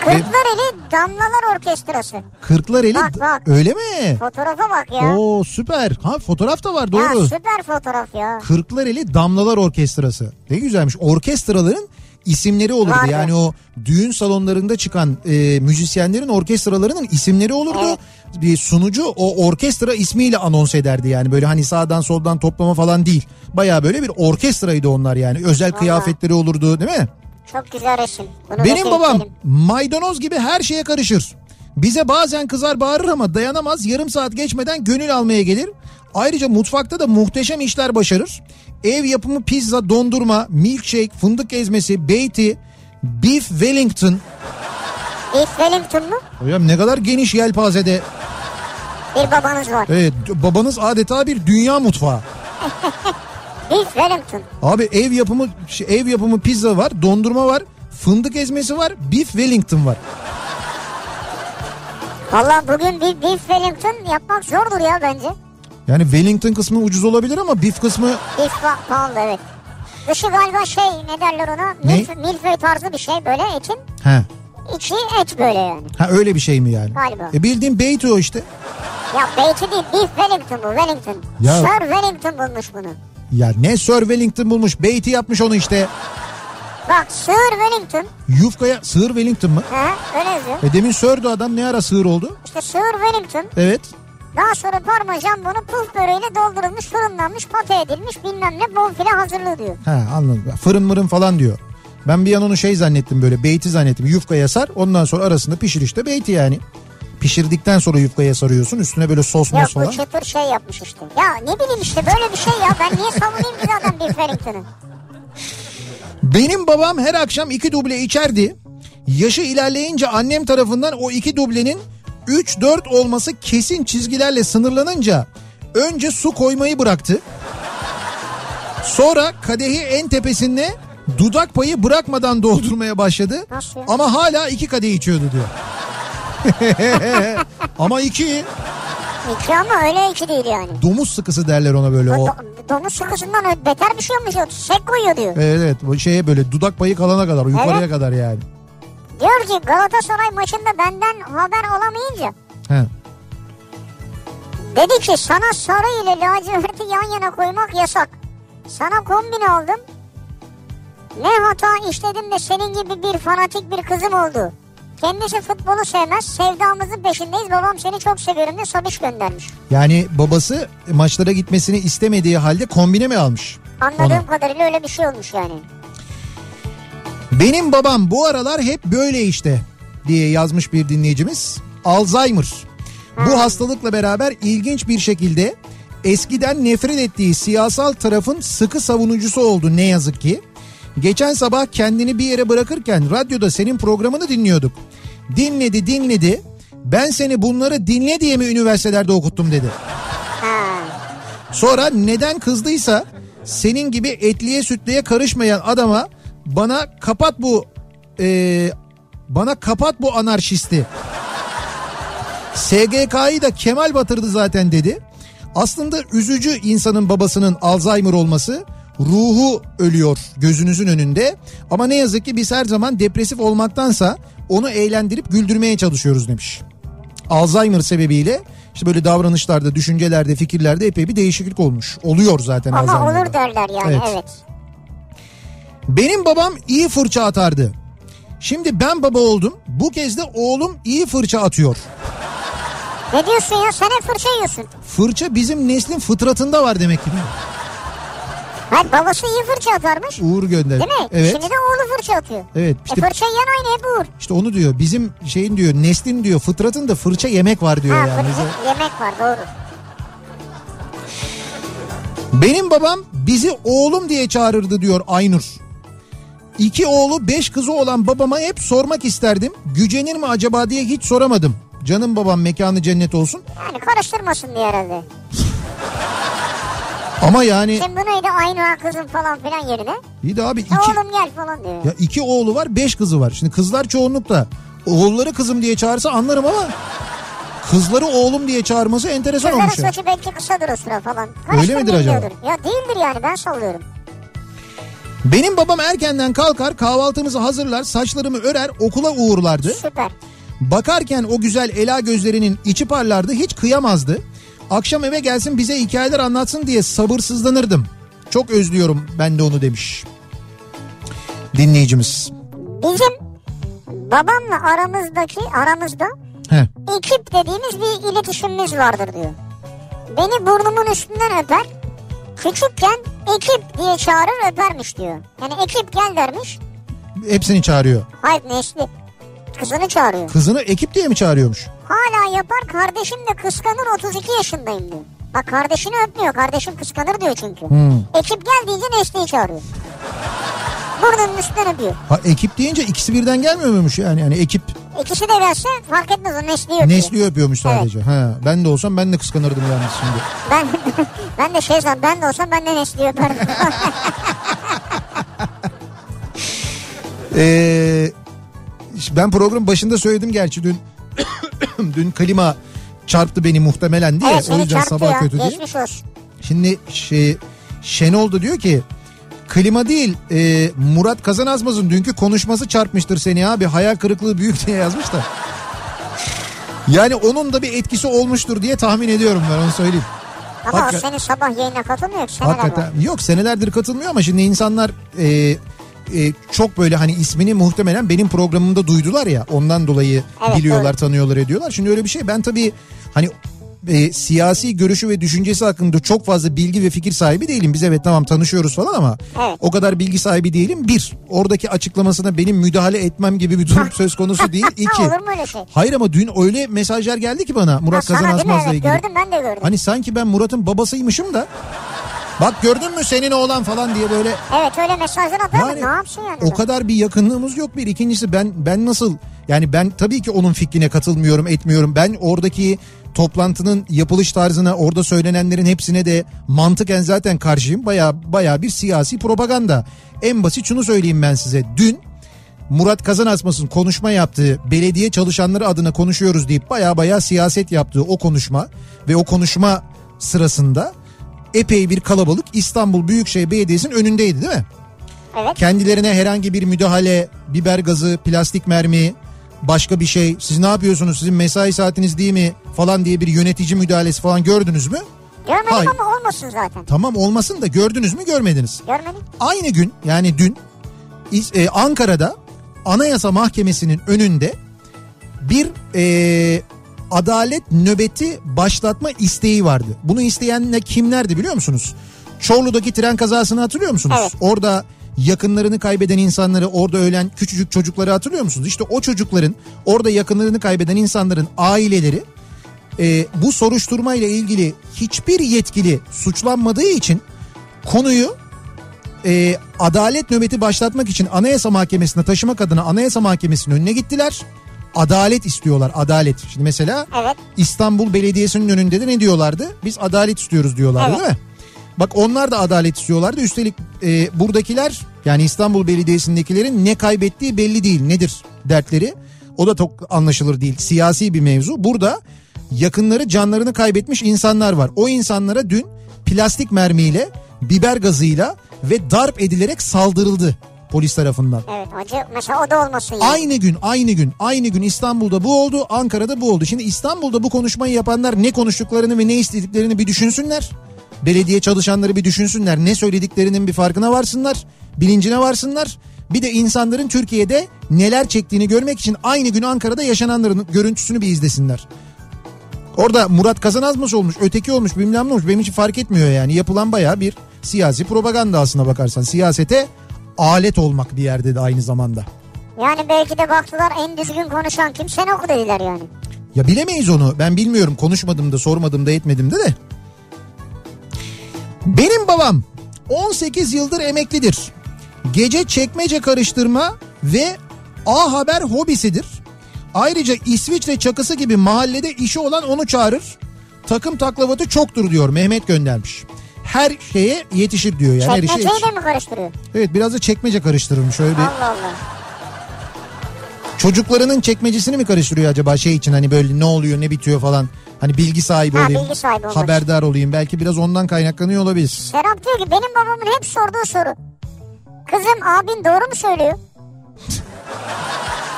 Kırklareli Damlalar Orkestrası. Kırklar eli Bak, bak. öyle mi? Fotoğrafa bak ya. Oo süper. Ha fotoğraf da var Ya doğru. süper fotoğraf ya. Kırklar eli Damlalar Orkestrası. Ne güzelmiş. Orkestraların isimleri olurdu. Vardı. Yani o düğün salonlarında çıkan e, müzisyenlerin orkestralarının isimleri olurdu. Evet. Bir sunucu o orkestra ismiyle anons ederdi yani böyle hani sağdan soldan toplama falan değil. Baya böyle bir orkestraydı onlar yani. Özel kıyafetleri olurdu değil mi? Çok güzel resim. Bunu Benim babam seyredelim. maydanoz gibi her şeye karışır. Bize bazen kızar bağırır ama dayanamaz yarım saat geçmeden gönül almaya gelir. Ayrıca mutfakta da muhteşem işler başarır. Ev yapımı pizza, dondurma, milkshake, fındık ezmesi, beyti, beef wellington. Beef Wellington mu? Hocam ne kadar geniş yelpazede. Bir babanız var. Evet babanız adeta bir dünya mutfağı. Beef Wellington. Abi ev yapımı şey, ev yapımı pizza var, dondurma var, fındık ezmesi var, beef Wellington var. Valla bugün bir Beef Wellington yapmak zordur ya bence. Yani Wellington kısmı ucuz olabilir ama beef kısmı Beef pa- pahalı evet. Dışı galiba şey ne derler ona? Ne? Milf, milföy tarzı bir şey böyle etin. he. İçi et böyle yani. Ha öyle bir şey mi yani? Galiba. E bildiğin beyti o işte. Ya beyti değil Beef Wellington bu Wellington. Ya- Sir Wellington bulmuş bunu. Ya ne Sir Wellington bulmuş, beyti yapmış onu işte. Bak Sir Wellington. Yufkaya sığır Wellington mı? He, öyle yazıyor. E demin Sir'di adam ne ara sığır oldu? İşte Sir Wellington. Evet. Daha sonra parmesan bunu puf böreğiyle doldurulmuş, fırınlanmış, pate edilmiş bilmem ne bonfile hazırlığı diyor. Ha anladım. Fırın mırın falan diyor. Ben bir an onu şey zannettim böyle beyti zannettim. Yufkaya sar ondan sonra arasında pişir işte beyti yani. Pişirdikten sonra yufkaya sarıyorsun üstüne böyle sos Yok mos bu falan. çıtır şey yapmış işte. Ya ne bileyim işte böyle bir şey ya. Ben niye savunayım ki zaten Beef Wellington'ı? Benim babam her akşam iki duble içerdi. Yaşı ilerleyince annem tarafından o iki dublenin 3-4 olması kesin çizgilerle sınırlanınca önce su koymayı bıraktı. Sonra kadehi en tepesine dudak payı bırakmadan doldurmaya başladı. Nasıl? Ama hala iki kadeh içiyordu diyor. Ama iki İki ama öyle iki değil yani. domuz sıkısı derler ona böyle o. Do- domuz sıkısından beter bir şey olmuş o. Sek koyuyor diyor. Evet evet bu şeye böyle dudak payı kalana kadar yukarıya Evet. kadar yani. Diyor ki Galatasaray maçında benden haber alamayınca He. dedi ki sana sarı ile laciverti yan yana koymak yasak. Sana kombin aldım. Ne hata işledim de senin gibi bir fanatik bir kızım oldu. Kendisi futbolu sevmez. Sevdamızın peşindeyiz. Babam seni çok seviyorum diye Sabiş göndermiş. Yani babası maçlara gitmesini istemediği halde kombine mi almış? Anladığım Ona. kadarıyla öyle bir şey olmuş yani. Benim babam bu aralar hep böyle işte diye yazmış bir dinleyicimiz. Alzheimer. Bu hastalıkla beraber ilginç bir şekilde eskiden nefret ettiği siyasal tarafın sıkı savunucusu oldu ne yazık ki. Geçen sabah kendini bir yere bırakırken radyoda senin programını dinliyorduk. Dinledi dinledi. Ben seni bunları dinle diye mi üniversitelerde okuttum dedi. Sonra neden kızdıysa senin gibi etliye sütlüye karışmayan adama bana kapat bu e, bana kapat bu anarşisti. SGK'yı da Kemal batırdı zaten dedi. Aslında üzücü insanın babasının Alzheimer olması. Ruhu ölüyor gözünüzün önünde. Ama ne yazık ki biz her zaman depresif olmaktansa onu eğlendirip güldürmeye çalışıyoruz demiş. Alzheimer sebebiyle işte böyle davranışlarda, düşüncelerde, fikirlerde epey bir değişiklik olmuş. Oluyor zaten Ama Alzheimer'da. olur derler yani Evet. evet. Benim babam iyi fırça atardı. Şimdi ben baba oldum. Bu kez de oğlum iyi fırça atıyor. Ne diyorsun ya sen hep fırça yiyorsun. Fırça bizim neslin fıtratında var demek ki. değil mi? Hayır babası iyi fırça atarmış. Uğur gönder. Değil mi? Evet. Şimdi de oğlu fırça atıyor. Evet. E İşte, fırça yiyen aynı hep Uğur. işte onu diyor. Bizim şeyin diyor neslin diyor fıtratında fırça yemek var diyor Ha yani. fırça yemek var doğru. Benim babam bizi oğlum diye çağırırdı diyor Aynur. İki oğlu beş kızı olan babama hep sormak isterdim. Gücenir mi acaba diye hiç soramadım. Canım babam mekanı cennet olsun. Yani karıştırmasın diye herhalde. Ama yani Şimdi bu neydi aynı kızım falan filan yerine. iyi de abi iki, oğlum gel falan diyor. ya iki oğlu var beş kızı var. Şimdi kızlar çoğunlukta. Oğulları kızım diye çağırsa anlarım ama kızları oğlum diye çağırması enteresan Kızların olmuş. ya. saçı belki kısadır o sıra falan. Öyle midir acaba? Ya değildir yani ben sallıyorum. Benim babam erkenden kalkar kahvaltımızı hazırlar saçlarımı örer okula uğurlardı. Süper. Bakarken o güzel ela gözlerinin içi parlardı hiç kıyamazdı. Akşam eve gelsin bize hikayeler anlatsın diye sabırsızlanırdım. Çok özlüyorum ben de onu demiş. Dinleyicimiz. Bizim babamla aramızdaki aramızda Heh. ekip dediğimiz bir iletişimimiz vardır diyor. Beni burnumun üstünden öper. Küçükken ekip diye çağırır öpermiş diyor. Yani ekip gel dermiş. Hepsini çağırıyor. Hayır Nesli. Kızını çağırıyor. Kızını ekip diye mi çağırıyormuş? Hala yapar kardeşim de kıskanır 32 yaşındayım diyor. Bak kardeşini öpmüyor. Kardeşim kıskanır diyor çünkü. Hmm. Ekip gel deyince Nesli'yi çağırıyor. Burnunun üstünden öpüyor. Ha ekip deyince ikisi birden gelmiyor muymuş yani? Yani ekip İkisi de gelse fark etmez o Nesli'yi öpüyor. Nesli'yi öpüyormuş sadece. Ha, ben de olsam ben de kıskanırdım yalnız şimdi. Ben, ben de şey san, ben de olsam ben de Nesli'yi öperdim. Ee, ben program başında söyledim gerçi dün dün klima çarptı beni muhtemelen diye. evet o seni yüzden çarptı sabah ya. kötü diye. Geçmiş olsun. Şimdi şey Şenol da diyor ki klima değil e, Murat Kazanazmaz'ın dünkü konuşması çarpmıştır seni abi hayal kırıklığı büyük diye yazmış da. Yani onun da bir etkisi olmuştur diye tahmin ediyorum ben onu söyleyeyim. Ama Hakikaten- o senin sabah yayına katılmıyor ki seneler Hakikaten yok senelerdir katılmıyor ama şimdi insanlar e, e, çok böyle hani ismini muhtemelen benim programımda duydular ya ondan dolayı Evet, biliyorlar doğru. tanıyorlar ediyorlar. Şimdi öyle bir şey ben tabii hani e, siyasi görüşü ve düşüncesi hakkında çok fazla bilgi ve fikir sahibi değilim. Biz evet tamam tanışıyoruz falan ama Evet. o kadar bilgi sahibi değilim. Bir, oradaki açıklamasına benim müdahale etmem gibi bir durum söz konusu değil. İki, şey? hayır ama dün öyle mesajlar geldi ki bana Murat Ha, Kazan? Asmaz'la Evet, ilgili. gördüm ben de gördüm. Hani sanki ben Murat'ın babasıymışım da. Bak gördün mü senin oğlan falan diye böyle Evet öyle mesajlar mı? yani Ne yapsın yani? o kadar bir yakınlığımız yok bir. İkincisi ben ben nasıl yani ben tabii ki onun fikrine katılmıyorum etmiyorum. Ben oradaki toplantının yapılış tarzına orada söylenenlerin hepsine de mantıken zaten karşıyım. Baya baya bir siyasi propaganda. En basit şunu söyleyeyim ben size. Dün Murat Kazanasmas'ın konuşma yaptığı belediye çalışanları adına konuşuyoruz deyip baya baya siyaset yaptığı o konuşma ve o konuşma sırasında epey bir kalabalık İstanbul Büyükşehir Belediyesi'nin önündeydi değil mi? Evet. kendilerine herhangi bir müdahale, biber gazı, plastik mermi, başka bir şey, siz ne yapıyorsunuz, sizin mesai saatiniz değil mi falan diye bir yönetici müdahalesi falan gördünüz mü? Görmedim Hayır. ama olmasın zaten. Tamam olmasın da gördünüz mü görmediniz. Görmedim. Aynı gün yani dün e, Ankara'da Anayasa Mahkemesi'nin önünde bir e, adalet nöbeti başlatma isteği vardı. Bunu isteyen ne kimlerdi biliyor musunuz? Çorlu'daki tren kazasını hatırlıyor musunuz? Evet. Orada yakınlarını kaybeden insanları, orada ölen küçücük çocukları hatırlıyor musunuz? İşte o çocukların, orada yakınlarını kaybeden insanların aileleri e, bu soruşturma ile ilgili hiçbir yetkili suçlanmadığı için konuyu e, adalet nöbeti başlatmak için Anayasa Mahkemesi'ne taşımak adına Anayasa Mahkemesi'nin önüne gittiler. Adalet istiyorlar adalet. Şimdi mesela Evet. İstanbul Belediyesi'nin önünde de ne diyorlardı? Biz adalet istiyoruz diyorlardı Evet. değil mi? Bak onlar da adalet istiyorlardı. Üstelik e, buradakiler yani İstanbul Belediyesi'ndekilerin ne kaybettiği belli değil. Nedir dertleri? O da çok anlaşılır değil. Siyasi bir mevzu. Burada yakınları canlarını kaybetmiş insanlar var. O insanlara dün plastik mermiyle, biber gazıyla ve darp edilerek saldırıldı polis tarafından. Evet acı. Mesela o da olmasın yani. Aynı gün, aynı gün, aynı gün İstanbul'da bu oldu, Ankara'da bu oldu. Şimdi İstanbul'da bu konuşmayı yapanlar ne konuştuklarını ve ne istediklerini bir düşünsünler. Belediye çalışanları bir düşünsünler. Ne söylediklerinin bir farkına varsınlar, bilincine varsınlar. Bir de insanların Türkiye'de neler çektiğini görmek için aynı gün Ankara'da yaşananların görüntüsünü bir izlesinler. Orada Murat Kazanazmış olmuş, öteki olmuş, bilmem ne olmuş. Benim için fark etmiyor yani. Yapılan bayağı bir siyasi propaganda aslına bakarsan. Siyasete alet olmak bir yerde de aynı zamanda. Yani belki de baktılar en düzgün konuşan kim sen oku dediler yani. Ya bilemeyiz onu. Ben bilmiyorum. Konuşmadım da sormadım da etmedim de de. Benim babam 18 yıldır emeklidir. Gece çekmece karıştırma ve A Haber hobisidir. Ayrıca İsviçre çakısı gibi mahallede işi olan onu çağırır. Takım taklavatı çoktur diyor Mehmet göndermiş. Her şeye yetişir diyor yani. Her işe yetişir. mi karıştırıyor? Evet biraz da çekmece karıştırılmış. Öyle bir Allah Allah. Çocuklarının çekmecesini mi karıştırıyor acaba şey için hani böyle ne oluyor ne bitiyor falan. Hani bilgi sahibi Ha, olayım. bilgi sahibi olmak haberdar olayım. Belki biraz ondan kaynaklanıyor olabilir. Serap diyor ki benim babamın hep sorduğu soru. Kızım abin doğru mu söylüyor?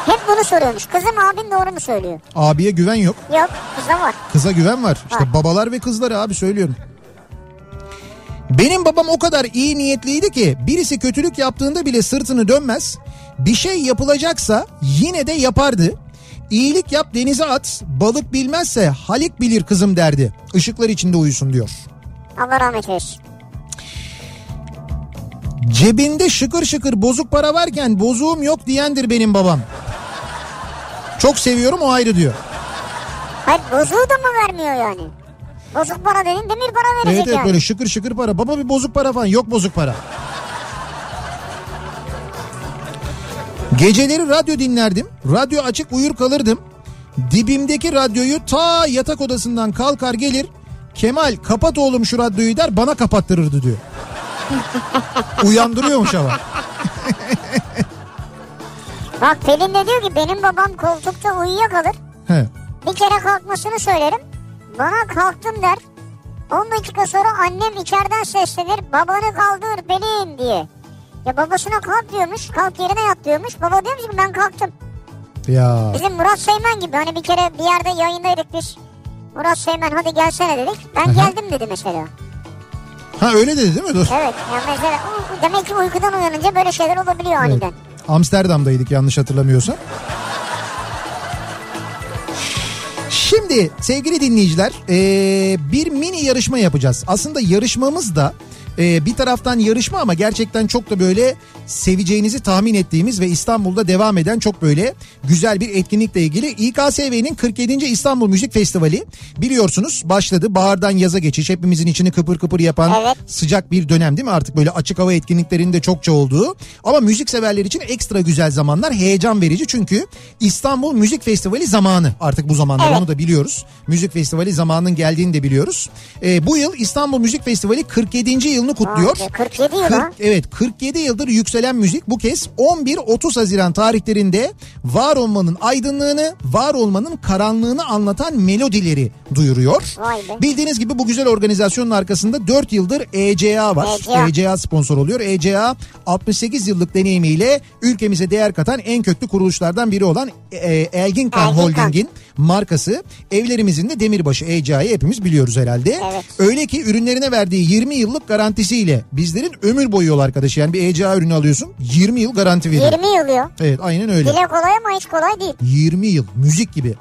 hep bunu soruyormuş. Kızım abin doğru mu söylüyor? Abiye güven yok. Yok kıza var. Kıza güven var. İşte Var. babalar ve kızları abi söylüyorum. Benim babam o kadar iyi niyetliydi ki birisi kötülük yaptığında bile sırtını dönmez. Bir şey yapılacaksa yine de yapardı. İyilik yap denize at, balık bilmezse Halik bilir kızım derdi. Işıklar içinde uyusun diyor. Allah rahmet eylesin. Cebinde şıkır şıkır bozuk para varken bozuğum yok diyendir benim babam. Çok seviyorum o ayrı diyor. Hayır bozuğu da mı vermiyor yani? Bozuk para dedin demir para Evet verecek evet yani. böyle şıkır şıkır para. Baba bir bozuk para falan yok bozuk para. Geceleri radyo dinlerdim. Radyo açık uyur kalırdım. Dibimdeki radyoyu ta yatak odasından kalkar gelir. Kemal kapat oğlum şu radyoyu der bana kapattırırdı diyor. Uyandırıyormuş ama. Bak Pelin de diyor ki benim babam koltukta uyuyakalır. He. Bir kere kalkmasını söylerim. Bana kalktım der. 10 dakika sonra annem içeriden seslenir. Babanı kaldır Pelin diye. Ya babasına kalk diyormuş. Kalk yerine yat diyormuş. Baba diyormuş ki ben kalktım. Ya Bizim Murat Seymen gibi hani bir kere bir yerde yayındaydık biz. Murat Seymen hadi gelsene dedik. Ben geldim dedi mesela. ha öyle dedi değil mi? Dur. Evet yani mesela demek ki uykudan uyanınca böyle şeyler olabiliyor Evet. aniden. Amsterdam'daydık yanlış hatırlamıyorsam. Şimdi sevgili dinleyiciler eee, bir mini yarışma yapacağız. Aslında yarışmamız da eee, bir taraftan yarışma ama gerçekten çok da böyle seveceğinizi tahmin ettiğimiz ve İstanbul'da devam eden çok böyle güzel bir etkinlikle ilgili. İKSV'nin 47. İstanbul Müzik Festivali biliyorsunuz başladı. Bahardan yaza geçiş hepimizin içini kıpır kıpır yapan Evet. sıcak bir dönem değil mi? Artık böyle açık hava etkinliklerinde çokça olduğu. Ama müzik severler için ekstra güzel zamanlar heyecan verici. Çünkü İstanbul Müzik Festivali zamanı artık bu zamanlar Evet. onu da biliyoruz. Müzik Festivali zamanının geldiğini de biliyoruz. Ee, bu yıl İstanbul Müzik Festivali 47. yılını kutluyor. Be, 47 yıl 40 ha. evet 47 yıldır yükselen müzik bu kez 11-30 Haziran tarihlerinde var olmanın aydınlığını, var olmanın karanlığını anlatan melodileri duyuruyor. Bildiğiniz gibi bu güzel organizasyonun arkasında 4 yıldır ECA var. ECA. ECA sponsor oluyor. ECA 68 yıllık deneyimiyle ülkemize değer katan en köklü kuruluşlardan biri olan e, Elgin Kan Elgin Kan. Holding'in markası. Evlerimizin de demirbaşı ECA'yı hepimiz biliyoruz herhalde. Evet. Öyle ki ürünlerine verdiği 20 yıllık garantisiyle bizlerin ömür boyu yol arkadaşı. Yani bir ECA ürünü alıyorsun 20 yıl garanti veriyor. 20 yıl diyor. Evet aynen öyle. Dile kolay ama hiç kolay değil. 20 yıl müzik gibi.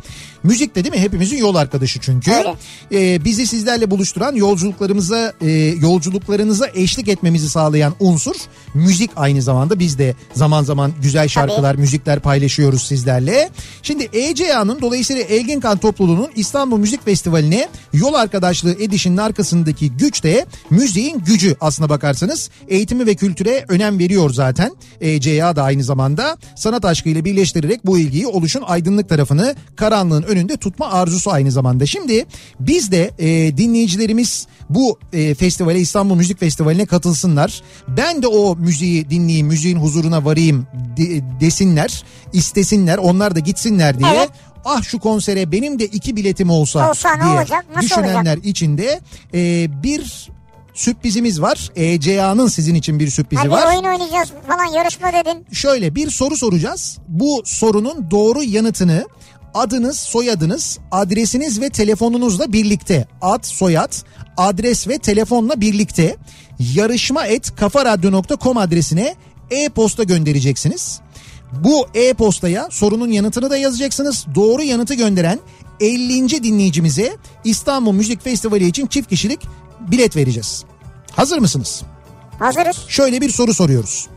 Müzik de değil mi hepimizin yol arkadaşı çünkü. Öyle. Ee, bizi sizlerle buluşturan yolculuklarımıza e, yolculuklarınıza eşlik etmemizi sağlayan unsur müzik aynı zamanda. Biz de zaman zaman güzel şarkılar, müzikler paylaşıyoruz sizlerle. Şimdi ECA'nın dolayısıyla Elgin Kan topluluğunun İstanbul Müzik Festivali'ne yol arkadaşlığı edişinin arkasındaki güç de müziğin gücü aslına bakarsanız. Eğitimi ve kültüre önem veriyor zaten. ECA da aynı zamanda sanat aşkıyla birleştirerek bu ilgiyi oluşun aydınlık tarafını karanlığın önünde tutma arzusu aynı zamanda. Şimdi biz de e, dinleyicilerimiz bu e, festivale İstanbul Müzik Festivali'ne katılsınlar. Ben de o müziği dinleyeyim, müziğin huzuruna varayım de- desinler, istesinler, onlar da gitsinler diye. Evet. Ah şu konsere benim de iki biletim olsa, Olsa diye olacak, düşünenler içinde e, bir sürprizimiz var. ECA'nın sizin için bir sürprizi Hadi var. oyun oynayacağız falan yarışma dedin. Şöyle bir soru soracağız. Bu sorunun doğru yanıtını adınız, soyadınız, adresiniz ve telefonunuzla birlikte ad, soyad, adres ve telefonla birlikte yarışma et kafaradyo.com adresine e-posta göndereceksiniz. Bu e-postaya sorunun yanıtını da yazacaksınız. Doğru yanıtı gönderen 50. dinleyicimize İstanbul Müzik Festivali için çift kişilik bilet vereceğiz. Hazır mısınız? Hazırız. Şöyle bir soru soruyoruz.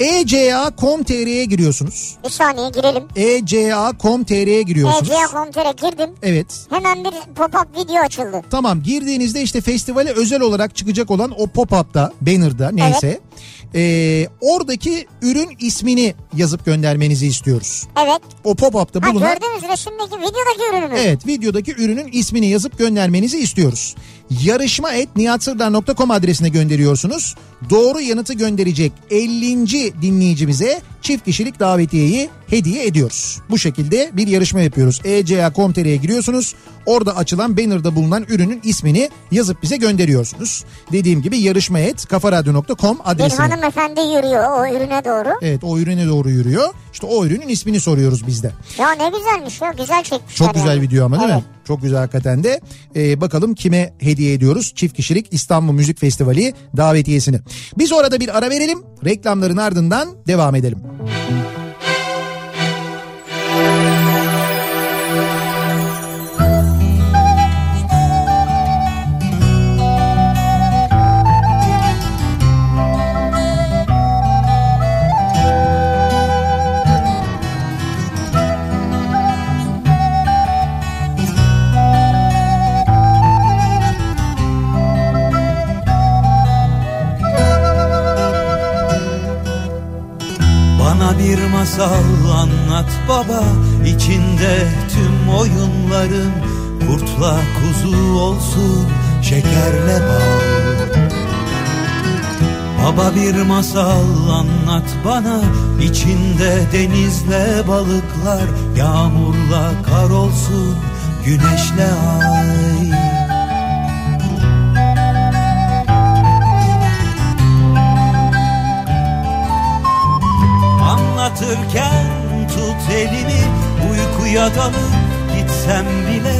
Eca.com.tr'ye giriyorsunuz. Bir saniye girelim. Eca.com.tr'ye giriyorsunuz. ECA.com.tr'e girdim. Evet. Hemen bir pop-up video açıldı. Tamam girdiğinizde işte festivale özel olarak çıkacak olan o pop-up'ta, banner'da neyse. Ee, oradaki ürün ismini yazıp göndermenizi istiyoruz. Evet. O pop-up'ta Ha, bulunan... gördüğünüz resimdeki videodaki ürünü? Evet videodaki ürünün ismini yazıp göndermenizi istiyoruz. Yarışma et nihatsırdar.com adresine gönderiyorsunuz. Doğru yanıtı gönderecek 50. dinleyicimize çift kişilik davetiyeyi hediye ediyoruz. Bu şekilde bir yarışma yapıyoruz. Eca.com.tr'ye giriyorsunuz. Orada açılan banner'da bulunan ürünün ismini yazıp bize gönderiyorsunuz. Dediğim gibi yarışma et kafaradyo.com Bir adresine. hanımefendi yürüyor o ürüne doğru. Evet o ürüne doğru yürüyor. İşte o ürünün ismini soruyoruz biz de. Ya ne güzelmiş ya güzel çekmişler Çok güzel yani. video ama değil evet. mi? Çok güzel hakikaten de. Ee, bakalım kime hediye ediyoruz? Çift kişilik İstanbul Müzik Festivali davetiyesini. Biz orada bir ara verelim. Reklamların ardından devam edelim. Bana Bana bir masal anlat baba. İçinde tüm oyunların Kurtla kuzu olsun şekerle bal. Baba bir masal anlat bana. İçinde denizle balıklar Yağmurla kar olsun güneşle ay Anlatırken tut elimi uykuya dalıp gitsem bile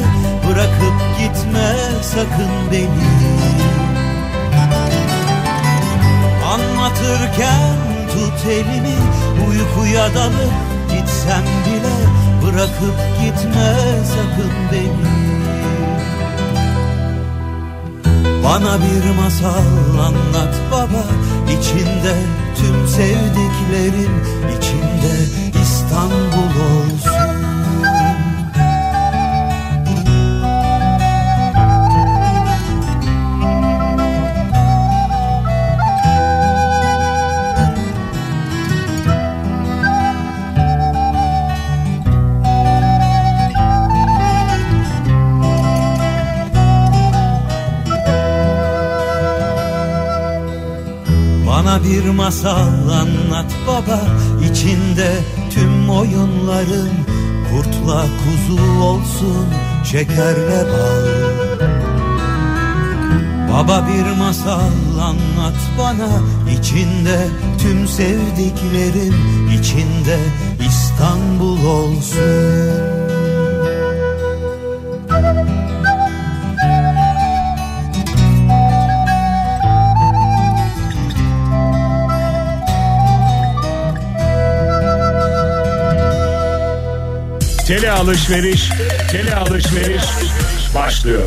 Bırakıp gitme sakın beni. Anlatırken tut elimi uykuya dalıp gitsem bile Bırakıp gitme sakın beni Bana bir masal anlat baba. İçinde tüm sevdiklerim içinde İstanbul olsun Bana bir masal anlat baba. İçinde tüm oyunların Kurtla kuzu olsun şekerle bal. Baba bir masal anlat bana. İçinde tüm sevdiklerim içinde İstanbul olsun Tele alışveriş, tele alışveriş başlıyor.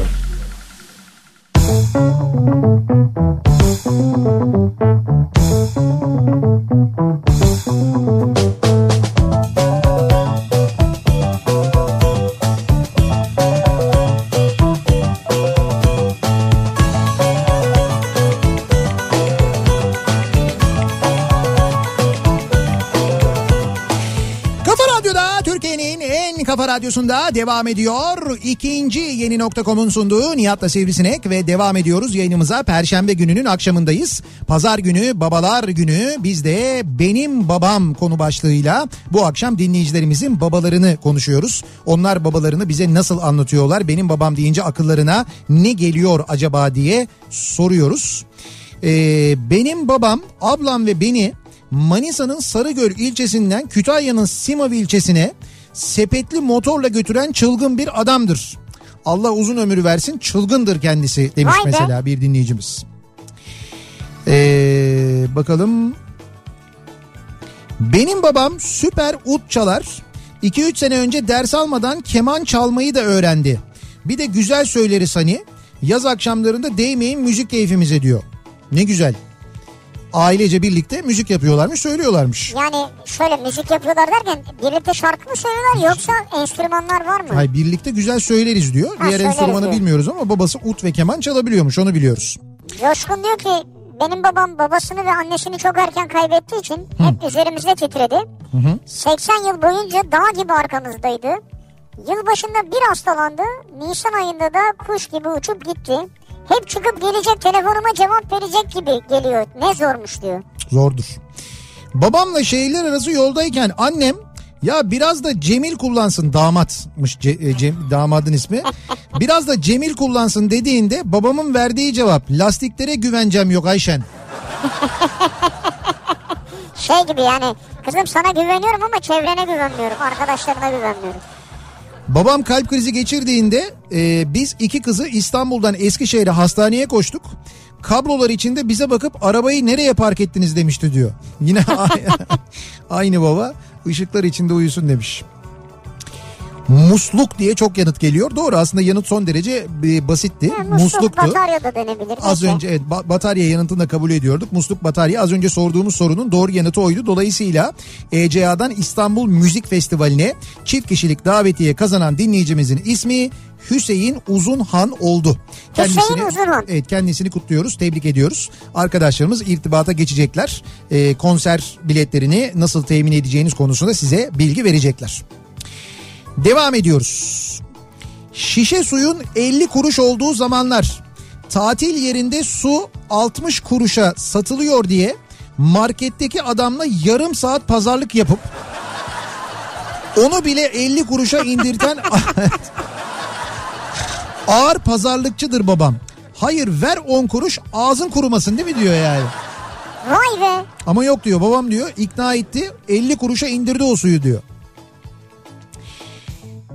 Radyosunda devam ediyor. İkinci yeni nokta.com'un sunduğu Nihat'la Sivrisinek ve devam ediyoruz yayınımıza. Perşembe gününün akşamındayız. Pazar günü babalar günü biz de benim babam konu başlığıyla bu akşam dinleyicilerimizin babalarını konuşuyoruz. Onlar babalarını bize nasıl anlatıyorlar? Benim babam deyince akıllarına ne geliyor acaba diye soruyoruz. Ee, benim babam, ablam ve beni Manisa'nın Sarıgöl ilçesinden Kütahya'nın Simav ilçesine sepetli motorla götüren çılgın bir adamdır. Allah uzun ömür versin çılgındır kendisi demiş Vay be. mesela bir dinleyicimiz. Ee, bakalım. Benim babam süper ut çalar. 2-3 sene önce ders almadan keman çalmayı da öğrendi. Bir de güzel söyleriz hani. Yaz akşamlarında değmeyin müzik keyfimize diyor. Ne güzel. Ailece birlikte müzik yapıyorlarmış, söylüyorlarmış. Yani şöyle müzik yapıyorlar derken birlikte şarkı mı söylüyorlar yoksa enstrümanlar var mı? Hayır birlikte güzel söyleriz diyor. Ha, Diğer enstrümanı diyor. bilmiyoruz ama babası ut ve keman çalabiliyormuş onu biliyoruz. Coşkun diyor ki benim babam babasını ve annesini çok erken kaybettiği için hep üzerimizde titredi. 80 yıl boyunca dağ gibi arkamızdaydı. Yılbaşında bir hastalandı. Nisan ayında da kuş gibi uçup gitti. Hep çıkıp gelecek telefonuma cevap verecek gibi geliyor. Ne zormuş diyor. Zordur. Babamla şehirler arası yoldayken annem ya biraz da Cemil kullansın damatmış Ce- e, Cem, damadın ismi. Biraz da Cemil kullansın dediğinde babamın verdiği cevap lastiklere güvencem yok Ayşen. Şey gibi yani kızım sana güveniyorum ama çevrene güvenmiyorum. Arkadaşlarına güvenmiyorum. Babam kalp krizi geçirdiğinde e, biz iki kızı İstanbul'dan Eskişehir'e hastaneye koştuk. Kablolar içinde bize bakıp arabayı nereye park ettiniz demişti diyor. Yine aynı baba ışıklar içinde uyusun demiş. Musluk diye çok yanıt geliyor. Doğru aslında yanıt son derece e, basitti. Ha, musluk, Musluktu. batarya da denebilir. Az Neyse. önce evet ba- batarya yanıtını da kabul ediyorduk. Musluk batarya az önce sorduğumuz sorunun doğru yanıtı oydu. Dolayısıyla ECA'dan İstanbul Müzik Festivali'ne çift kişilik davetiye kazanan dinleyicimizin ismi Hüseyin Uzunhan oldu. Hüseyin Uzunhan. Evet kendisini kutluyoruz, tebrik ediyoruz. Arkadaşlarımız irtibata geçecekler. Ee, konser biletlerini nasıl temin edeceğiniz konusunda size bilgi verecekler. Devam ediyoruz. Şişe suyun 50 kuruş olduğu zamanlar tatil yerinde su 60 kuruşa satılıyor diye marketteki adamla yarım saat pazarlık yapıp onu bile 50 kuruşa indirten ağır pazarlıkçıdır babam. Hayır ver 10 kuruş ağzın kurumasın değil mi diyor yani. Vay be. Ama yok diyor babam diyor ikna etti 50 kuruşa indirdi o suyu diyor.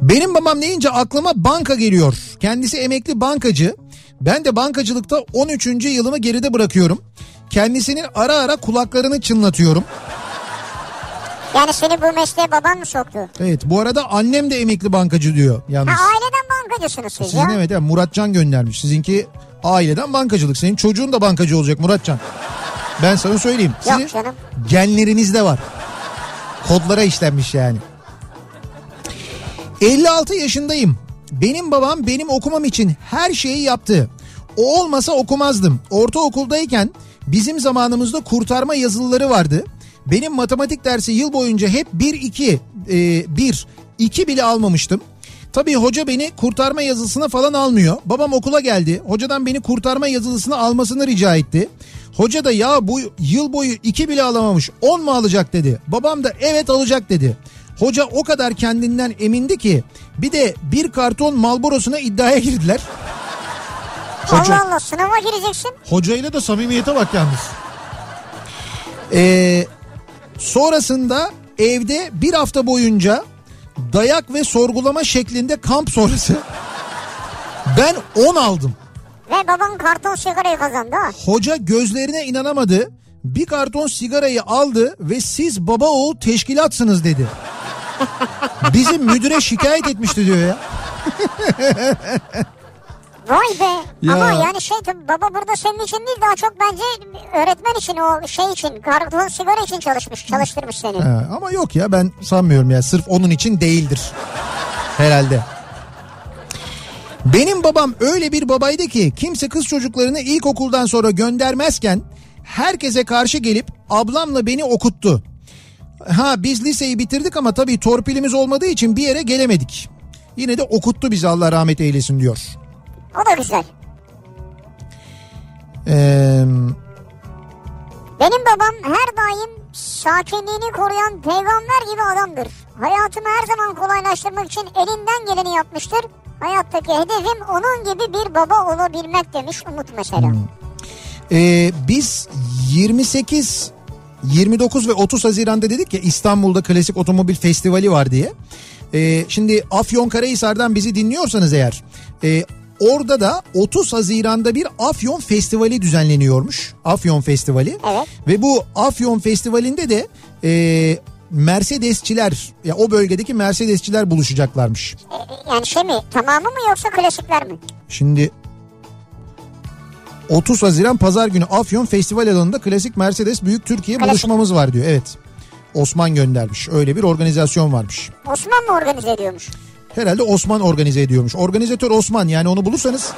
Benim babam deyince aklıma banka geliyor. Kendisi emekli bankacı. Ben de bankacılıkta 13. yılımı geride bırakıyorum. Kendisinin ara ara kulaklarını çınlatıyorum. Yani seni bu mesleğe baban mı soktu? Evet bu arada annem de emekli bankacı diyor yalnız. Ha aileden bankacısınız siz Sizin ya. evet evet Muratcan göndermiş. Sizinki aileden bankacılık. Senin çocuğun da bankacı olacak Muratcan. Ben sana söyleyeyim. Sizin Yok canım. genlerinizde var. Kodlara işlenmiş yani. 56 yaşındayım. Benim babam benim okumam için her şeyi yaptı. O olmasa okumazdım. Ortaokuldayken bizim zamanımızda kurtarma yazılıları vardı. Benim matematik dersi yıl boyunca hep 1-2, 1, 2 bile almamıştım. Tabii hoca beni kurtarma yazısına falan almıyor. Babam okula geldi. Hocadan beni kurtarma yazılısını almasını rica etti. Hoca da ya bu yıl boyu 2 bile alamamış 10 mu alacak dedi. Babam da evet alacak dedi. Hoca o kadar kendinden emindi ki bir de bir karton Malboro'suna iddiaya girdiler. Hoca, Allah Allah sınava gireceksin. hocayla da samimiyete bak yalnız. Ee, sonrasında evde bir hafta boyunca dayak ve sorgulama şeklinde kamp sonrası ben 10 aldım. Ve baban karton sigarayı kazandı. Hoca gözlerine inanamadı. Bir karton sigarayı aldı ve siz baba oğul teşkilatsınız dedi. Bizim müdüre şikayet etmişti diyor ya. Vay be. Ya. Ama yani şey baba burada senin için değil daha çok bence öğretmen için o şey için karton sigara için çalışmış çalıştırmış seni. Ha, ama yok ya ben sanmıyorum ya sırf onun için değildir. Herhalde. Benim babam öyle bir babaydı ki kimse kız çocuklarını ilkokuldan sonra göndermezken herkese karşı gelip ablamla beni okuttu. Ha biz liseyi bitirdik ama tabii torpilimiz olmadığı için bir yere gelemedik. Yine de okuttu bizi Allah rahmet eylesin diyor. O da güzel. Ee, Benim babam her daim sakinliğini koruyan peygamber gibi adamdır. Hayatımı her zaman kolaylaştırmak için elinden geleni yapmıştır. Hayattaki hedefim onun gibi bir baba olabilmek demiş Umut mesela. Ee, biz 28 29 ve 30 Haziran'da dedik ya İstanbul'da Klasik Otomobil Festivali var diye. Ee, şimdi Afyonkarahisar'dan bizi dinliyorsanız eğer e, orada da 30 Haziran'da bir Afyon Festivali düzenleniyormuş. Afyon Festivali. Evet. Ve bu Afyon Festivali'nde de e, Mercedesçiler ya o bölgedeki Mercedesçiler buluşacaklarmış. E, Yani şey mi tamamı mı yoksa klasikler mi? Şimdi 30 Haziran Pazar günü Afyon Festival alanında klasik Mercedes Büyük Türkiye Klasik. buluşmamız var diyor. Evet. Osman göndermiş. Öyle bir organizasyon varmış. Osman mı organize ediyormuş? Herhalde Osman organize ediyormuş. Organizatör Osman yani onu bulursanız.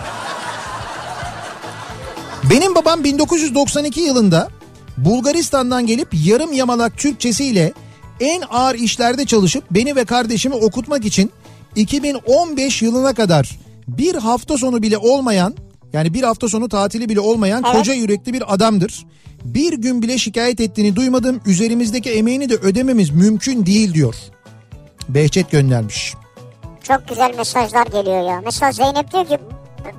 Benim babam 1992 yılında Bulgaristan'dan gelip yarım yamalak Türkçesiyle en ağır işlerde çalışıp beni ve kardeşimi okutmak için 2015 yılına kadar bir hafta sonu bile olmayan yani bir hafta sonu tatili bile olmayan Evet. koca yürekli bir adamdır. Bir gün bile şikayet ettiğini duymadım. Üzerimizdeki emeğini de ödememiz mümkün değil diyor. Behçet göndermiş. Çok güzel mesajlar geliyor ya. Mesela Zeynep diyor ki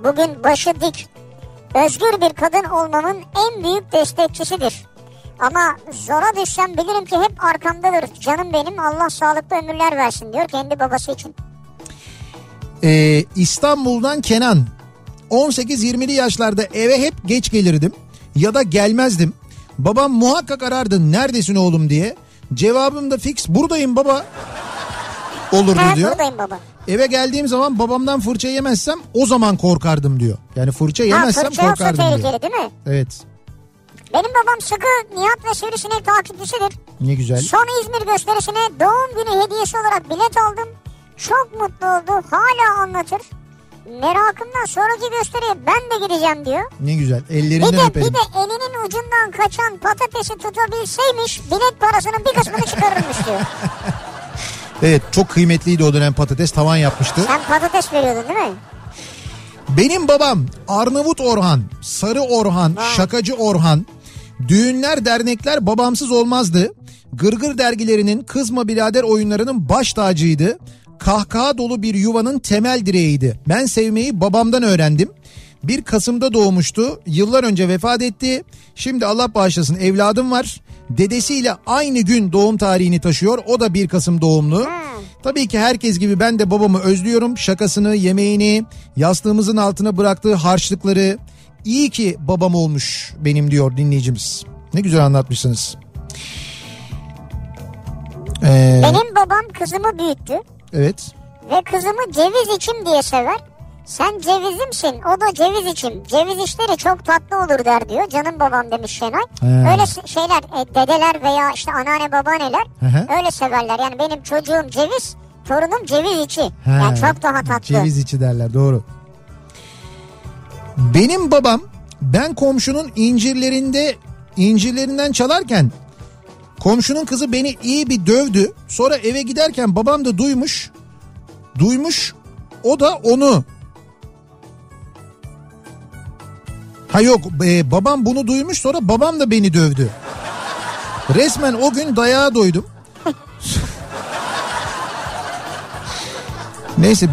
bugün başı dik. Özgür bir kadın olmamın en büyük destekçisidir. Ama zora düşsem bilirim ki hep arkamdadır. Canım benim Allah sağlıklı ömürler versin diyor kendi babası için. Ee, İstanbul'dan Kenan 18-20'li yaşlarda eve hep geç gelirdim ya da gelmezdim. Babam muhakkak arardı neredesin oğlum diye. Cevabım da fix buradayım baba. olurdu Ha, diyor. buradayım baba. Eve geldiğim zaman babamdan fırça yemezsem o zaman korkardım diyor. Yani fırça Ha, yemezsem fırça yoksa korkardım diyor. tehlikeli değil mi? Evet. Benim babam sıkı Nihat ve Sivrisinek takipçisidir. Ne güzel. Son İzmir gösterisine doğum günü hediyesi olarak bilet aldım. Çok mutlu oldu. Hala anlatır. Merakımdan sonraki gösteriye ben de gideceğim diyor. Ne güzel. Bir Ellerinden de, öperim. bir de elinin ucundan kaçan patatesi tutabilseymiş bilet parasının bir kısmını çıkarırmış diyor. Evet çok kıymetliydi o dönem patates tavan yapmıştı. Sen patates veriyordun değil mi? Benim babam Arnavut Orhan, Sarı Orhan, Şakacı Orhan. Düğünler dernekler babamsız olmazdı. Gırgır dergilerinin Kızma Birader oyunlarının baş tacıydı. Kahkaha dolu bir yuvanın temel direğiydi. Ben sevmeyi babamdan öğrendim. 1 Kasım'da doğmuştu. Yıllar önce vefat etti. Şimdi Allah bağışlasın evladım var. Dedesiyle aynı gün doğum tarihini taşıyor. O da 1 Kasım doğumlu. Tabii ki herkes gibi ben de babamı özlüyorum. Şakasını, yemeğini, yastığımızın altına bıraktığı harçlıkları. İyi ki babam olmuş benim diyor dinleyicimiz. Ne güzel anlatmışsınız. Ee, Benim babam kızımı büyüttü evet. ve kızımı ceviz içim diye sever. Sen cevizimsin o da ceviz içim. Ceviz işleri çok tatlı olur der diyor. Canım babam demiş Şenay. He. Öyle şeyler e, dedeler veya işte anneanne babaanneler hı. öyle severler. Yani benim çocuğum ceviz torunum ceviz içi. He, Yani çok daha tatlı. Ceviz içi derler doğru. Benim babam ben komşunun incirlerinde incirlerinden çalarken komşunun kızı beni iyi bir dövdü. Sonra eve giderken babam da duymuş. Duymuş o da onu. Ha yok e, babam bunu duymuş sonra babam da beni dövdü. Resmen o gün dayağa doydum. Neyse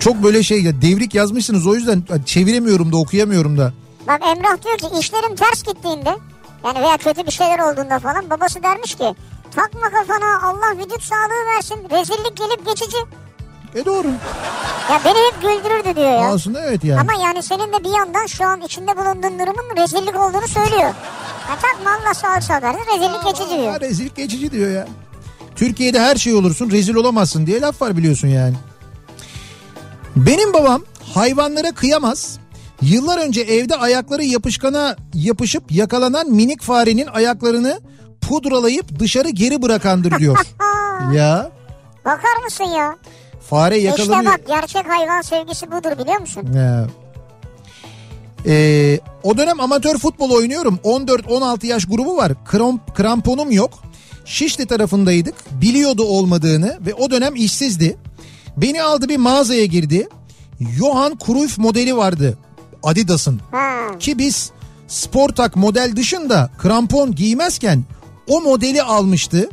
çok böyle şey ya devrik yazmışsınız o yüzden çeviremiyorum da okuyamıyorum da. Bak Emrah diyor ki işlerim ters gittiğinde yani veya kötü bir şeyler olduğunda falan babası dermiş ki takma kafana Allah vücut sağlığı versin rezillik gelip geçici. E doğru. Ya beni hep güldürürdü diyor ya. Aslında evet yani. Ama yani senin de bir yandan şu an içinde bulunduğun durumun rezillik olduğunu söylüyor. Ya takma Allah sağlık sağlığı versin rezillik geçici diyor. Ha, rezillik geçici diyor ya. Türkiye'de her şey olursun rezil olamazsın diye laf var biliyorsun yani. Benim babam hayvanlara kıyamaz. Yıllar önce evde ayakları yapışkana yapışıp yakalanan minik farenin ayaklarını pudralayıp dışarı geri bırakandır diyor. ya Bakar mısın ya? fare İşte yakalanıyor. bak gerçek hayvan sevgisi budur biliyor musun? Ya. Ee, o dönem amatör futbol oynuyorum. 14-16 yaş grubu var. Kramp, kramponum yok. Şişli tarafındaydık. Biliyordu olmadığını ve o dönem işsizdi. Beni aldı bir mağazaya girdi. Johan Cruyff modeli vardı. Adidas'ın. Ki biz Sportak model dışında krampon giymezken o modeli almıştı.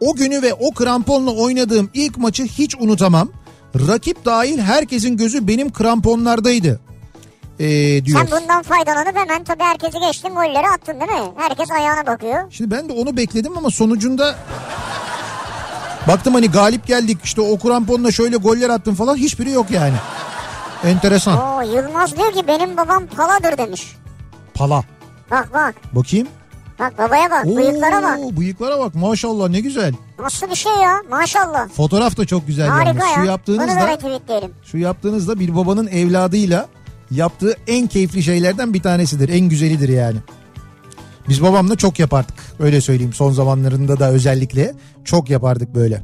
O günü ve o kramponla oynadığım ilk maçı hiç unutamam. Rakip dahil herkesin gözü benim kramponlardaydı. Ee, diyor. Sen bundan faydalanıp hemen tabii herkesi geçtin golleri attın değil mi? Herkes ayağına bakıyor. Şimdi ben de onu bekledim ama sonucunda baktım hani galip geldik işte o kramponla şöyle goller attım falan hiçbiri yok yani. Enteresan. Oo Yılmaz diyor ki benim babam paladır demiş. Pala. Bak bak. Bakayım. Bak babaya bak. Bıyıklara bak. Oo, Bıyıklara bak maşallah ne güzel. Nasıl bir şey ya maşallah. Fotoğraf da çok güzel Harika yalnız. ya. Şu yaptığınızda şu yaptığınızda bir babanın evladıyla yaptığı en keyifli şeylerden bir tanesidir. En güzelidir yani. Biz babamla çok yapardık. Öyle söyleyeyim son zamanlarında da özellikle çok yapardık böyle.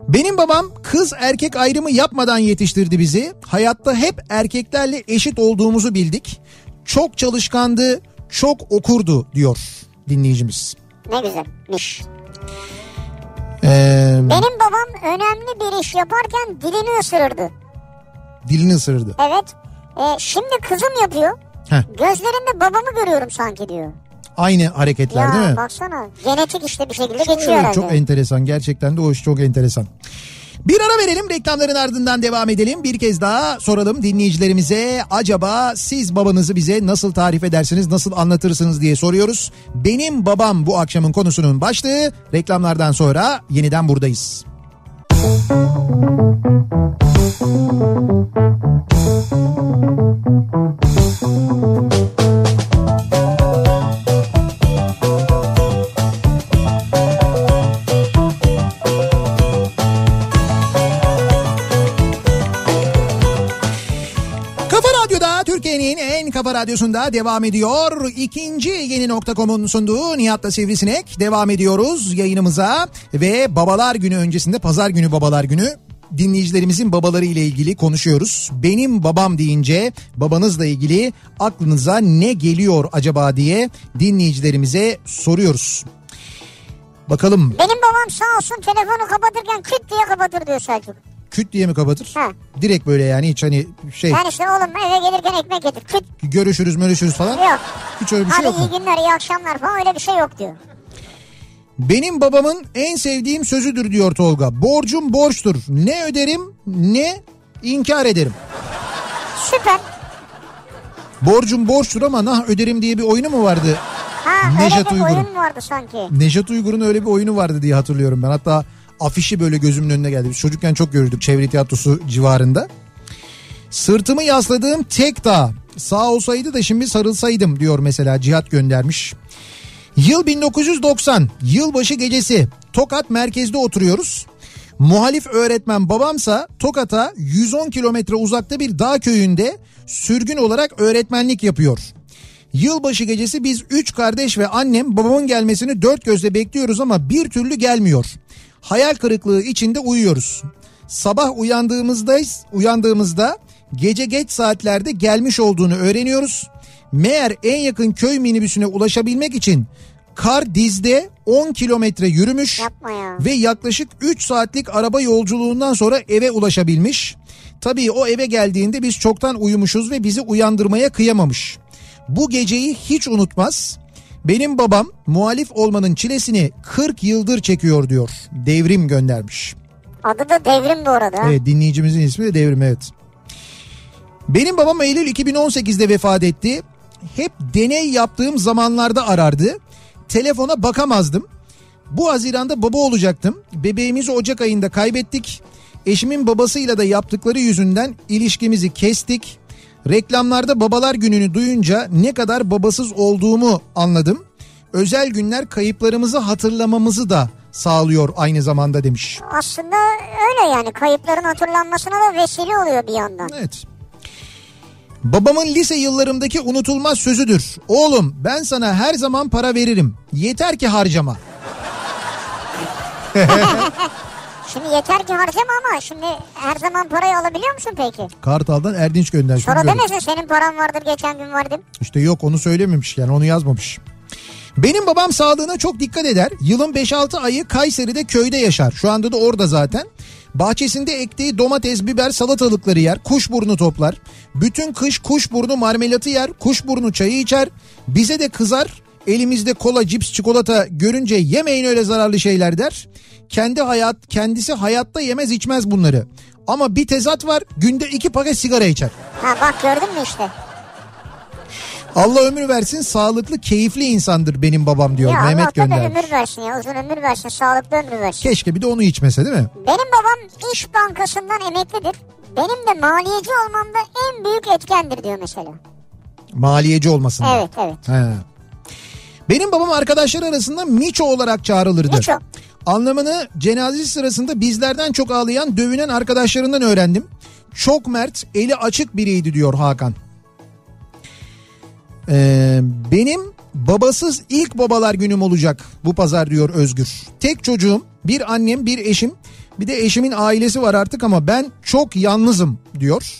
Benim babam kız erkek ayrımı yapmadan yetiştirdi bizi. Hayatta hep erkeklerle eşit olduğumuzu bildik. Çok çalışkandı, çok okurdu diyor dinleyicimiz. Ne güzelmiş. Ee, Benim babam önemli bir iş yaparken dilini ısırırdı. dilini ısırırdı. Evet. Ee, şimdi kızım yapıyor. Heh. Gözlerinde babamı görüyorum sanki diyor. Aynı hareketler ya değil mi? baksana genetik işte bir şekilde geçiyor evet, herhalde. Çok enteresan gerçekten de o iş çok enteresan. Bir ara verelim reklamların ardından devam edelim. Bir kez daha soralım dinleyicilerimize acaba siz babanızı bize nasıl tarif edersiniz nasıl anlatırsınız diye soruyoruz. Benim babam bu akşamın konusunun başlığı reklamlardan sonra yeniden buradayız. Kafa Radyosu'nda devam ediyor. İkinci yeni nokta.com'un sunduğu Nihat'la Sivrisinek devam ediyoruz yayınımıza. Ve babalar günü öncesinde pazar günü babalar günü dinleyicilerimizin babaları ile ilgili konuşuyoruz. Benim babam deyince babanızla ilgili aklınıza ne geliyor acaba diye dinleyicilerimize soruyoruz. Bakalım Benim babam sağ olsun telefonu kapatırken küt diye kapatır diyor Selçuk. Küt diye mi kapatır? Ha. Direkt böyle yani hiç hani şey Yani işte oğlum eve gelirken ekmek getir. Küt görüşürüz görüşürüz falan. yok. Hiç öyle bir şey yok mu? iyi günler iyi akşamlar falan öyle bir şey yok diyor. Benim babamın en sevdiğim sözüdür diyor Tolga. Borcum borçtur. Ne öderim ne inkar ederim. Süper. Borcum borçtur ama nah öderim diye bir oyunu mu vardı? Ha Nejat öyle bir Uygur'un. oyun vardı sanki. Nejat Uygur'un öyle bir oyunu vardı diye hatırlıyorum ben. Hatta afişi böyle gözümün önüne geldi. Biz çocukken çok görürdük çevre tiyatrosu civarında. Sırtımı yasladığım tek dağ. Sağ olsaydı da şimdi sarılsaydım diyor mesela Cihat göndermiş. Yıl 1990 yılbaşı gecesi Tokat merkezde oturuyoruz. Muhalif öğretmen babamsa Tokat'a 110 kilometre uzakta bir dağ köyünde sürgün olarak öğretmenlik yapıyor. Yılbaşı gecesi biz üç kardeş ve annem babamın gelmesini dört gözle bekliyoruz ama bir türlü gelmiyor. Hayal kırıklığı içinde uyuyoruz. Sabah uyandığımızda uyandığımızda gece geç saatlerde gelmiş olduğunu öğreniyoruz. Meğer en yakın köy minibüsüne ulaşabilmek için kar dizde 10 kilometre yürümüş ya. ve yaklaşık 3 saatlik araba yolculuğundan sonra eve ulaşabilmiş. Tabii o eve geldiğinde biz çoktan uyumuşuz ve bizi uyandırmaya kıyamamış. Bu geceyi hiç unutmaz. Benim babam muhalif olmanın çilesini 40 yıldır çekiyor diyor. Devrim göndermiş. Adı da devrim bu arada. Evet dinleyicimizin ismi de Devrim evet. Benim babam Eylül 2018'de vefat etti. Hep deney yaptığım zamanlarda arardı. Telefona bakamazdım. Bu Haziran'da baba olacaktım. Bebeğimizi Ocak ayında kaybettik. Eşimin babasıyla da yaptıkları yüzünden ilişkimizi kestik. Reklamlarda babalar gününü duyunca ne kadar babasız olduğumu anladım. Özel günler kayıplarımızı hatırlamamızı da sağlıyor aynı zamanda demiş. Aslında öyle yani kayıpların hatırlanmasına da vesile oluyor bir yandan. Evet. Babamın lise yıllarımdaki unutulmaz sözüdür. Oğlum ben sana her zaman para veririm. Yeter ki harcama. Şimdi yeter ki harcama ama şimdi her zaman parayı alabiliyor musun peki? Kartal'dan Erdinç göndermiş. Sonra demesin senin paran vardır geçen gün vardım. İşte yok onu söylememiş yani onu yazmamış. Benim babam sağlığına çok dikkat eder. Yılın 5-6 ayı Kayseri'de köyde yaşar. Şu anda da orada zaten. Bahçesinde ektiği domates, biber, salatalıkları yer. Kuşburnu toplar. Bütün kış kuşburnu marmelatı yer. Kuşburnu çayı içer. Bize de kızar. Elimizde kola, cips, çikolata görünce yemeyin öyle zararlı şeyler der. Kendi hayat, kendisi hayatta yemez içmez bunları. Ama bir tezat var günde iki paket sigara içer. Ha bak gördün mü işte. Allah ömür versin sağlıklı keyifli insandır benim babam diyor ya Allah Mehmet tabii göndermiş. ömür versin ya uzun ömür versin sağlıklı ömür versin. Keşke bir de onu içmese değil mi? Benim babam İş Bankası'ndan emeklidir. Benim de maliyeci olmamda en büyük etkendir diyor mesela. Maliyeci olmasında. Evet evet. He. Benim babam arkadaşlar arasında Miço olarak çağrılırdı. Miço. Anlamını cenazesi sırasında bizlerden çok ağlayan dövünen arkadaşlarından öğrendim. Çok mert, eli açık biriydi diyor Hakan. Ee, benim babasız ilk babalar günüm olacak bu pazar diyor Özgür. Tek çocuğum, bir annem, bir eşim. Bir de eşimin ailesi var artık ama ben çok yalnızım diyor.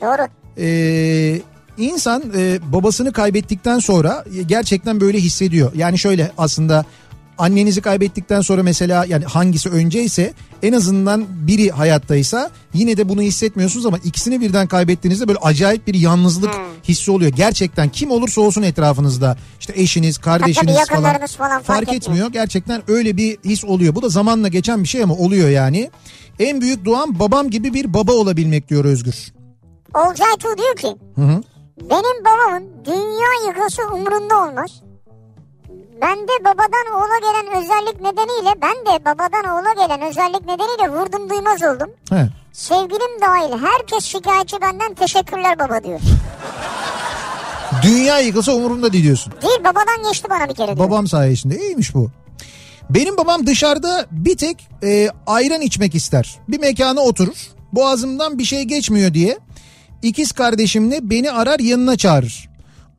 Doğru. Ee, insan e, babasını kaybettikten sonra gerçekten böyle hissediyor. Yani şöyle aslında annenizi kaybettikten sonra mesela yani hangisi önceyse en azından biri hayattaysa yine de bunu hissetmiyorsunuz ama ikisini birden kaybettiğinizde böyle acayip bir yalnızlık Hmm. hissi oluyor. Gerçekten kim olursa olsun etrafınızda işte eşiniz, kardeşiniz falan, yakınlarınız falan fark fark etmiyor. etmiyor. Gerçekten öyle bir his oluyor. Bu da zamanla geçen bir şey ama oluyor yani. En büyük duam babam gibi bir baba olabilmek diyor Özgür. Olcay Tuğ diyor ki Hı hı. Benim babamın dünya yıkası umurunda olmaz. Ben de babadan oğula gelen özellik nedeniyle ben de babadan oğula gelen özellik nedeniyle vurdum duymaz oldum. He. Sevgilim dahil herkes şikayetçi benden teşekkürler baba diyor. Dünya yıkılsa umurumda değil diyorsun. Değil babadan geçti bana bir kere diyor. Babam sayesinde iyiymiş bu. Benim babam dışarıda bir tek e, ayran içmek ister. Bir mekana oturur. Boğazımdan bir şey geçmiyor diye ikiz kardeşimle beni arar yanına çağırır.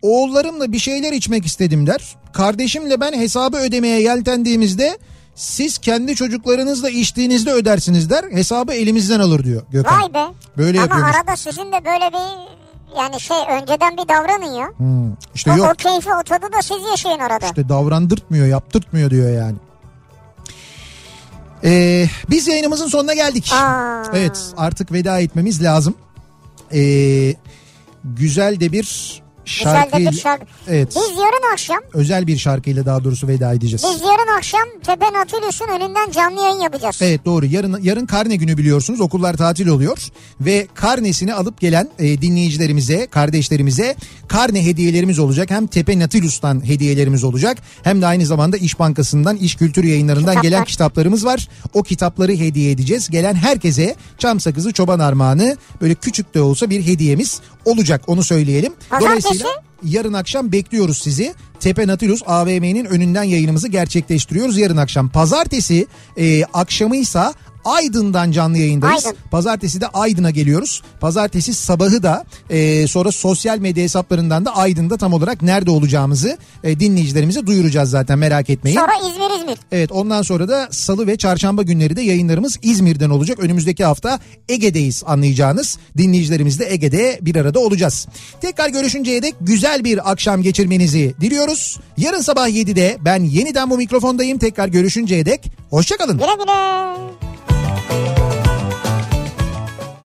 Oğullarımla bir şeyler içmek istedim der. Kardeşimle ben hesabı ödemeye yeltendiğimizde siz kendi çocuklarınızla içtiğinizde ödersiniz der. Hesabı elimizden alır diyor Gökhan. Vay be. Böyle Ama yapıyormuş. arada sizin de böyle bir yani şey önceden bir davranın ya. Hmm, işte o, yok. o keyfi o tadı da siz yaşayın arada. İşte davrandırtmıyor, yaptırtmıyor diyor yani. Ee, biz yayınımızın sonuna geldik. Aa. Evet artık veda etmemiz lazım. Ee, güzel de bir Güzel şarkı. de bir şarkı. Evet. Biz yarın akşam Özel bir şarkıyla daha doğrusu veda edeceğiz. biz yarın akşam Tepe Nautilus'un önünden canlı yayın yapacağız. Evet doğru. Yarın yarın karne günü biliyorsunuz. Okullar tatil oluyor ve karnesini alıp gelen e, dinleyicilerimize, kardeşlerimize karne hediyelerimiz olacak. Hem Tepe Natilus'tan hediyelerimiz olacak. Hem de aynı zamanda İş Bankası'ndan, İş Kültür Yayınları'ndan Kitaplar. gelen kitaplarımız var. O kitapları hediye edeceğiz. Gelen herkese çam sakızı, çoban armağanı böyle küçük de olsa bir hediyemiz olacak. Onu söyleyelim. Pazartesi? Yarın akşam bekliyoruz sizi. Tepe Nautilus AVM'nin önünden yayınımızı gerçekleştiriyoruz yarın akşam. Pazartesi e, akşamıysa Aydın'dan canlı yayındayız. Aydın. Pazartesi de Aydın'a geliyoruz. Pazartesi sabahı da e, sonra sosyal medya hesaplarından da Aydın'da tam olarak nerede olacağımızı e, dinleyicilerimize duyuracağız zaten merak etmeyin. Sonra İzmir İzmir. Evet ondan sonra da salı ve çarşamba günleri de yayınlarımız İzmir'den olacak. Önümüzdeki hafta Ege'deyiz anlayacağınız. Dinleyicilerimizle Ege'de bir arada olacağız. Tekrar görüşünceye dek güzel bir akşam geçirmenizi diliyoruz. Yarın sabah 7'de ben yeniden bu mikrofondayım. Tekrar görüşünceye dek hoşçakalın. Güle güle. Música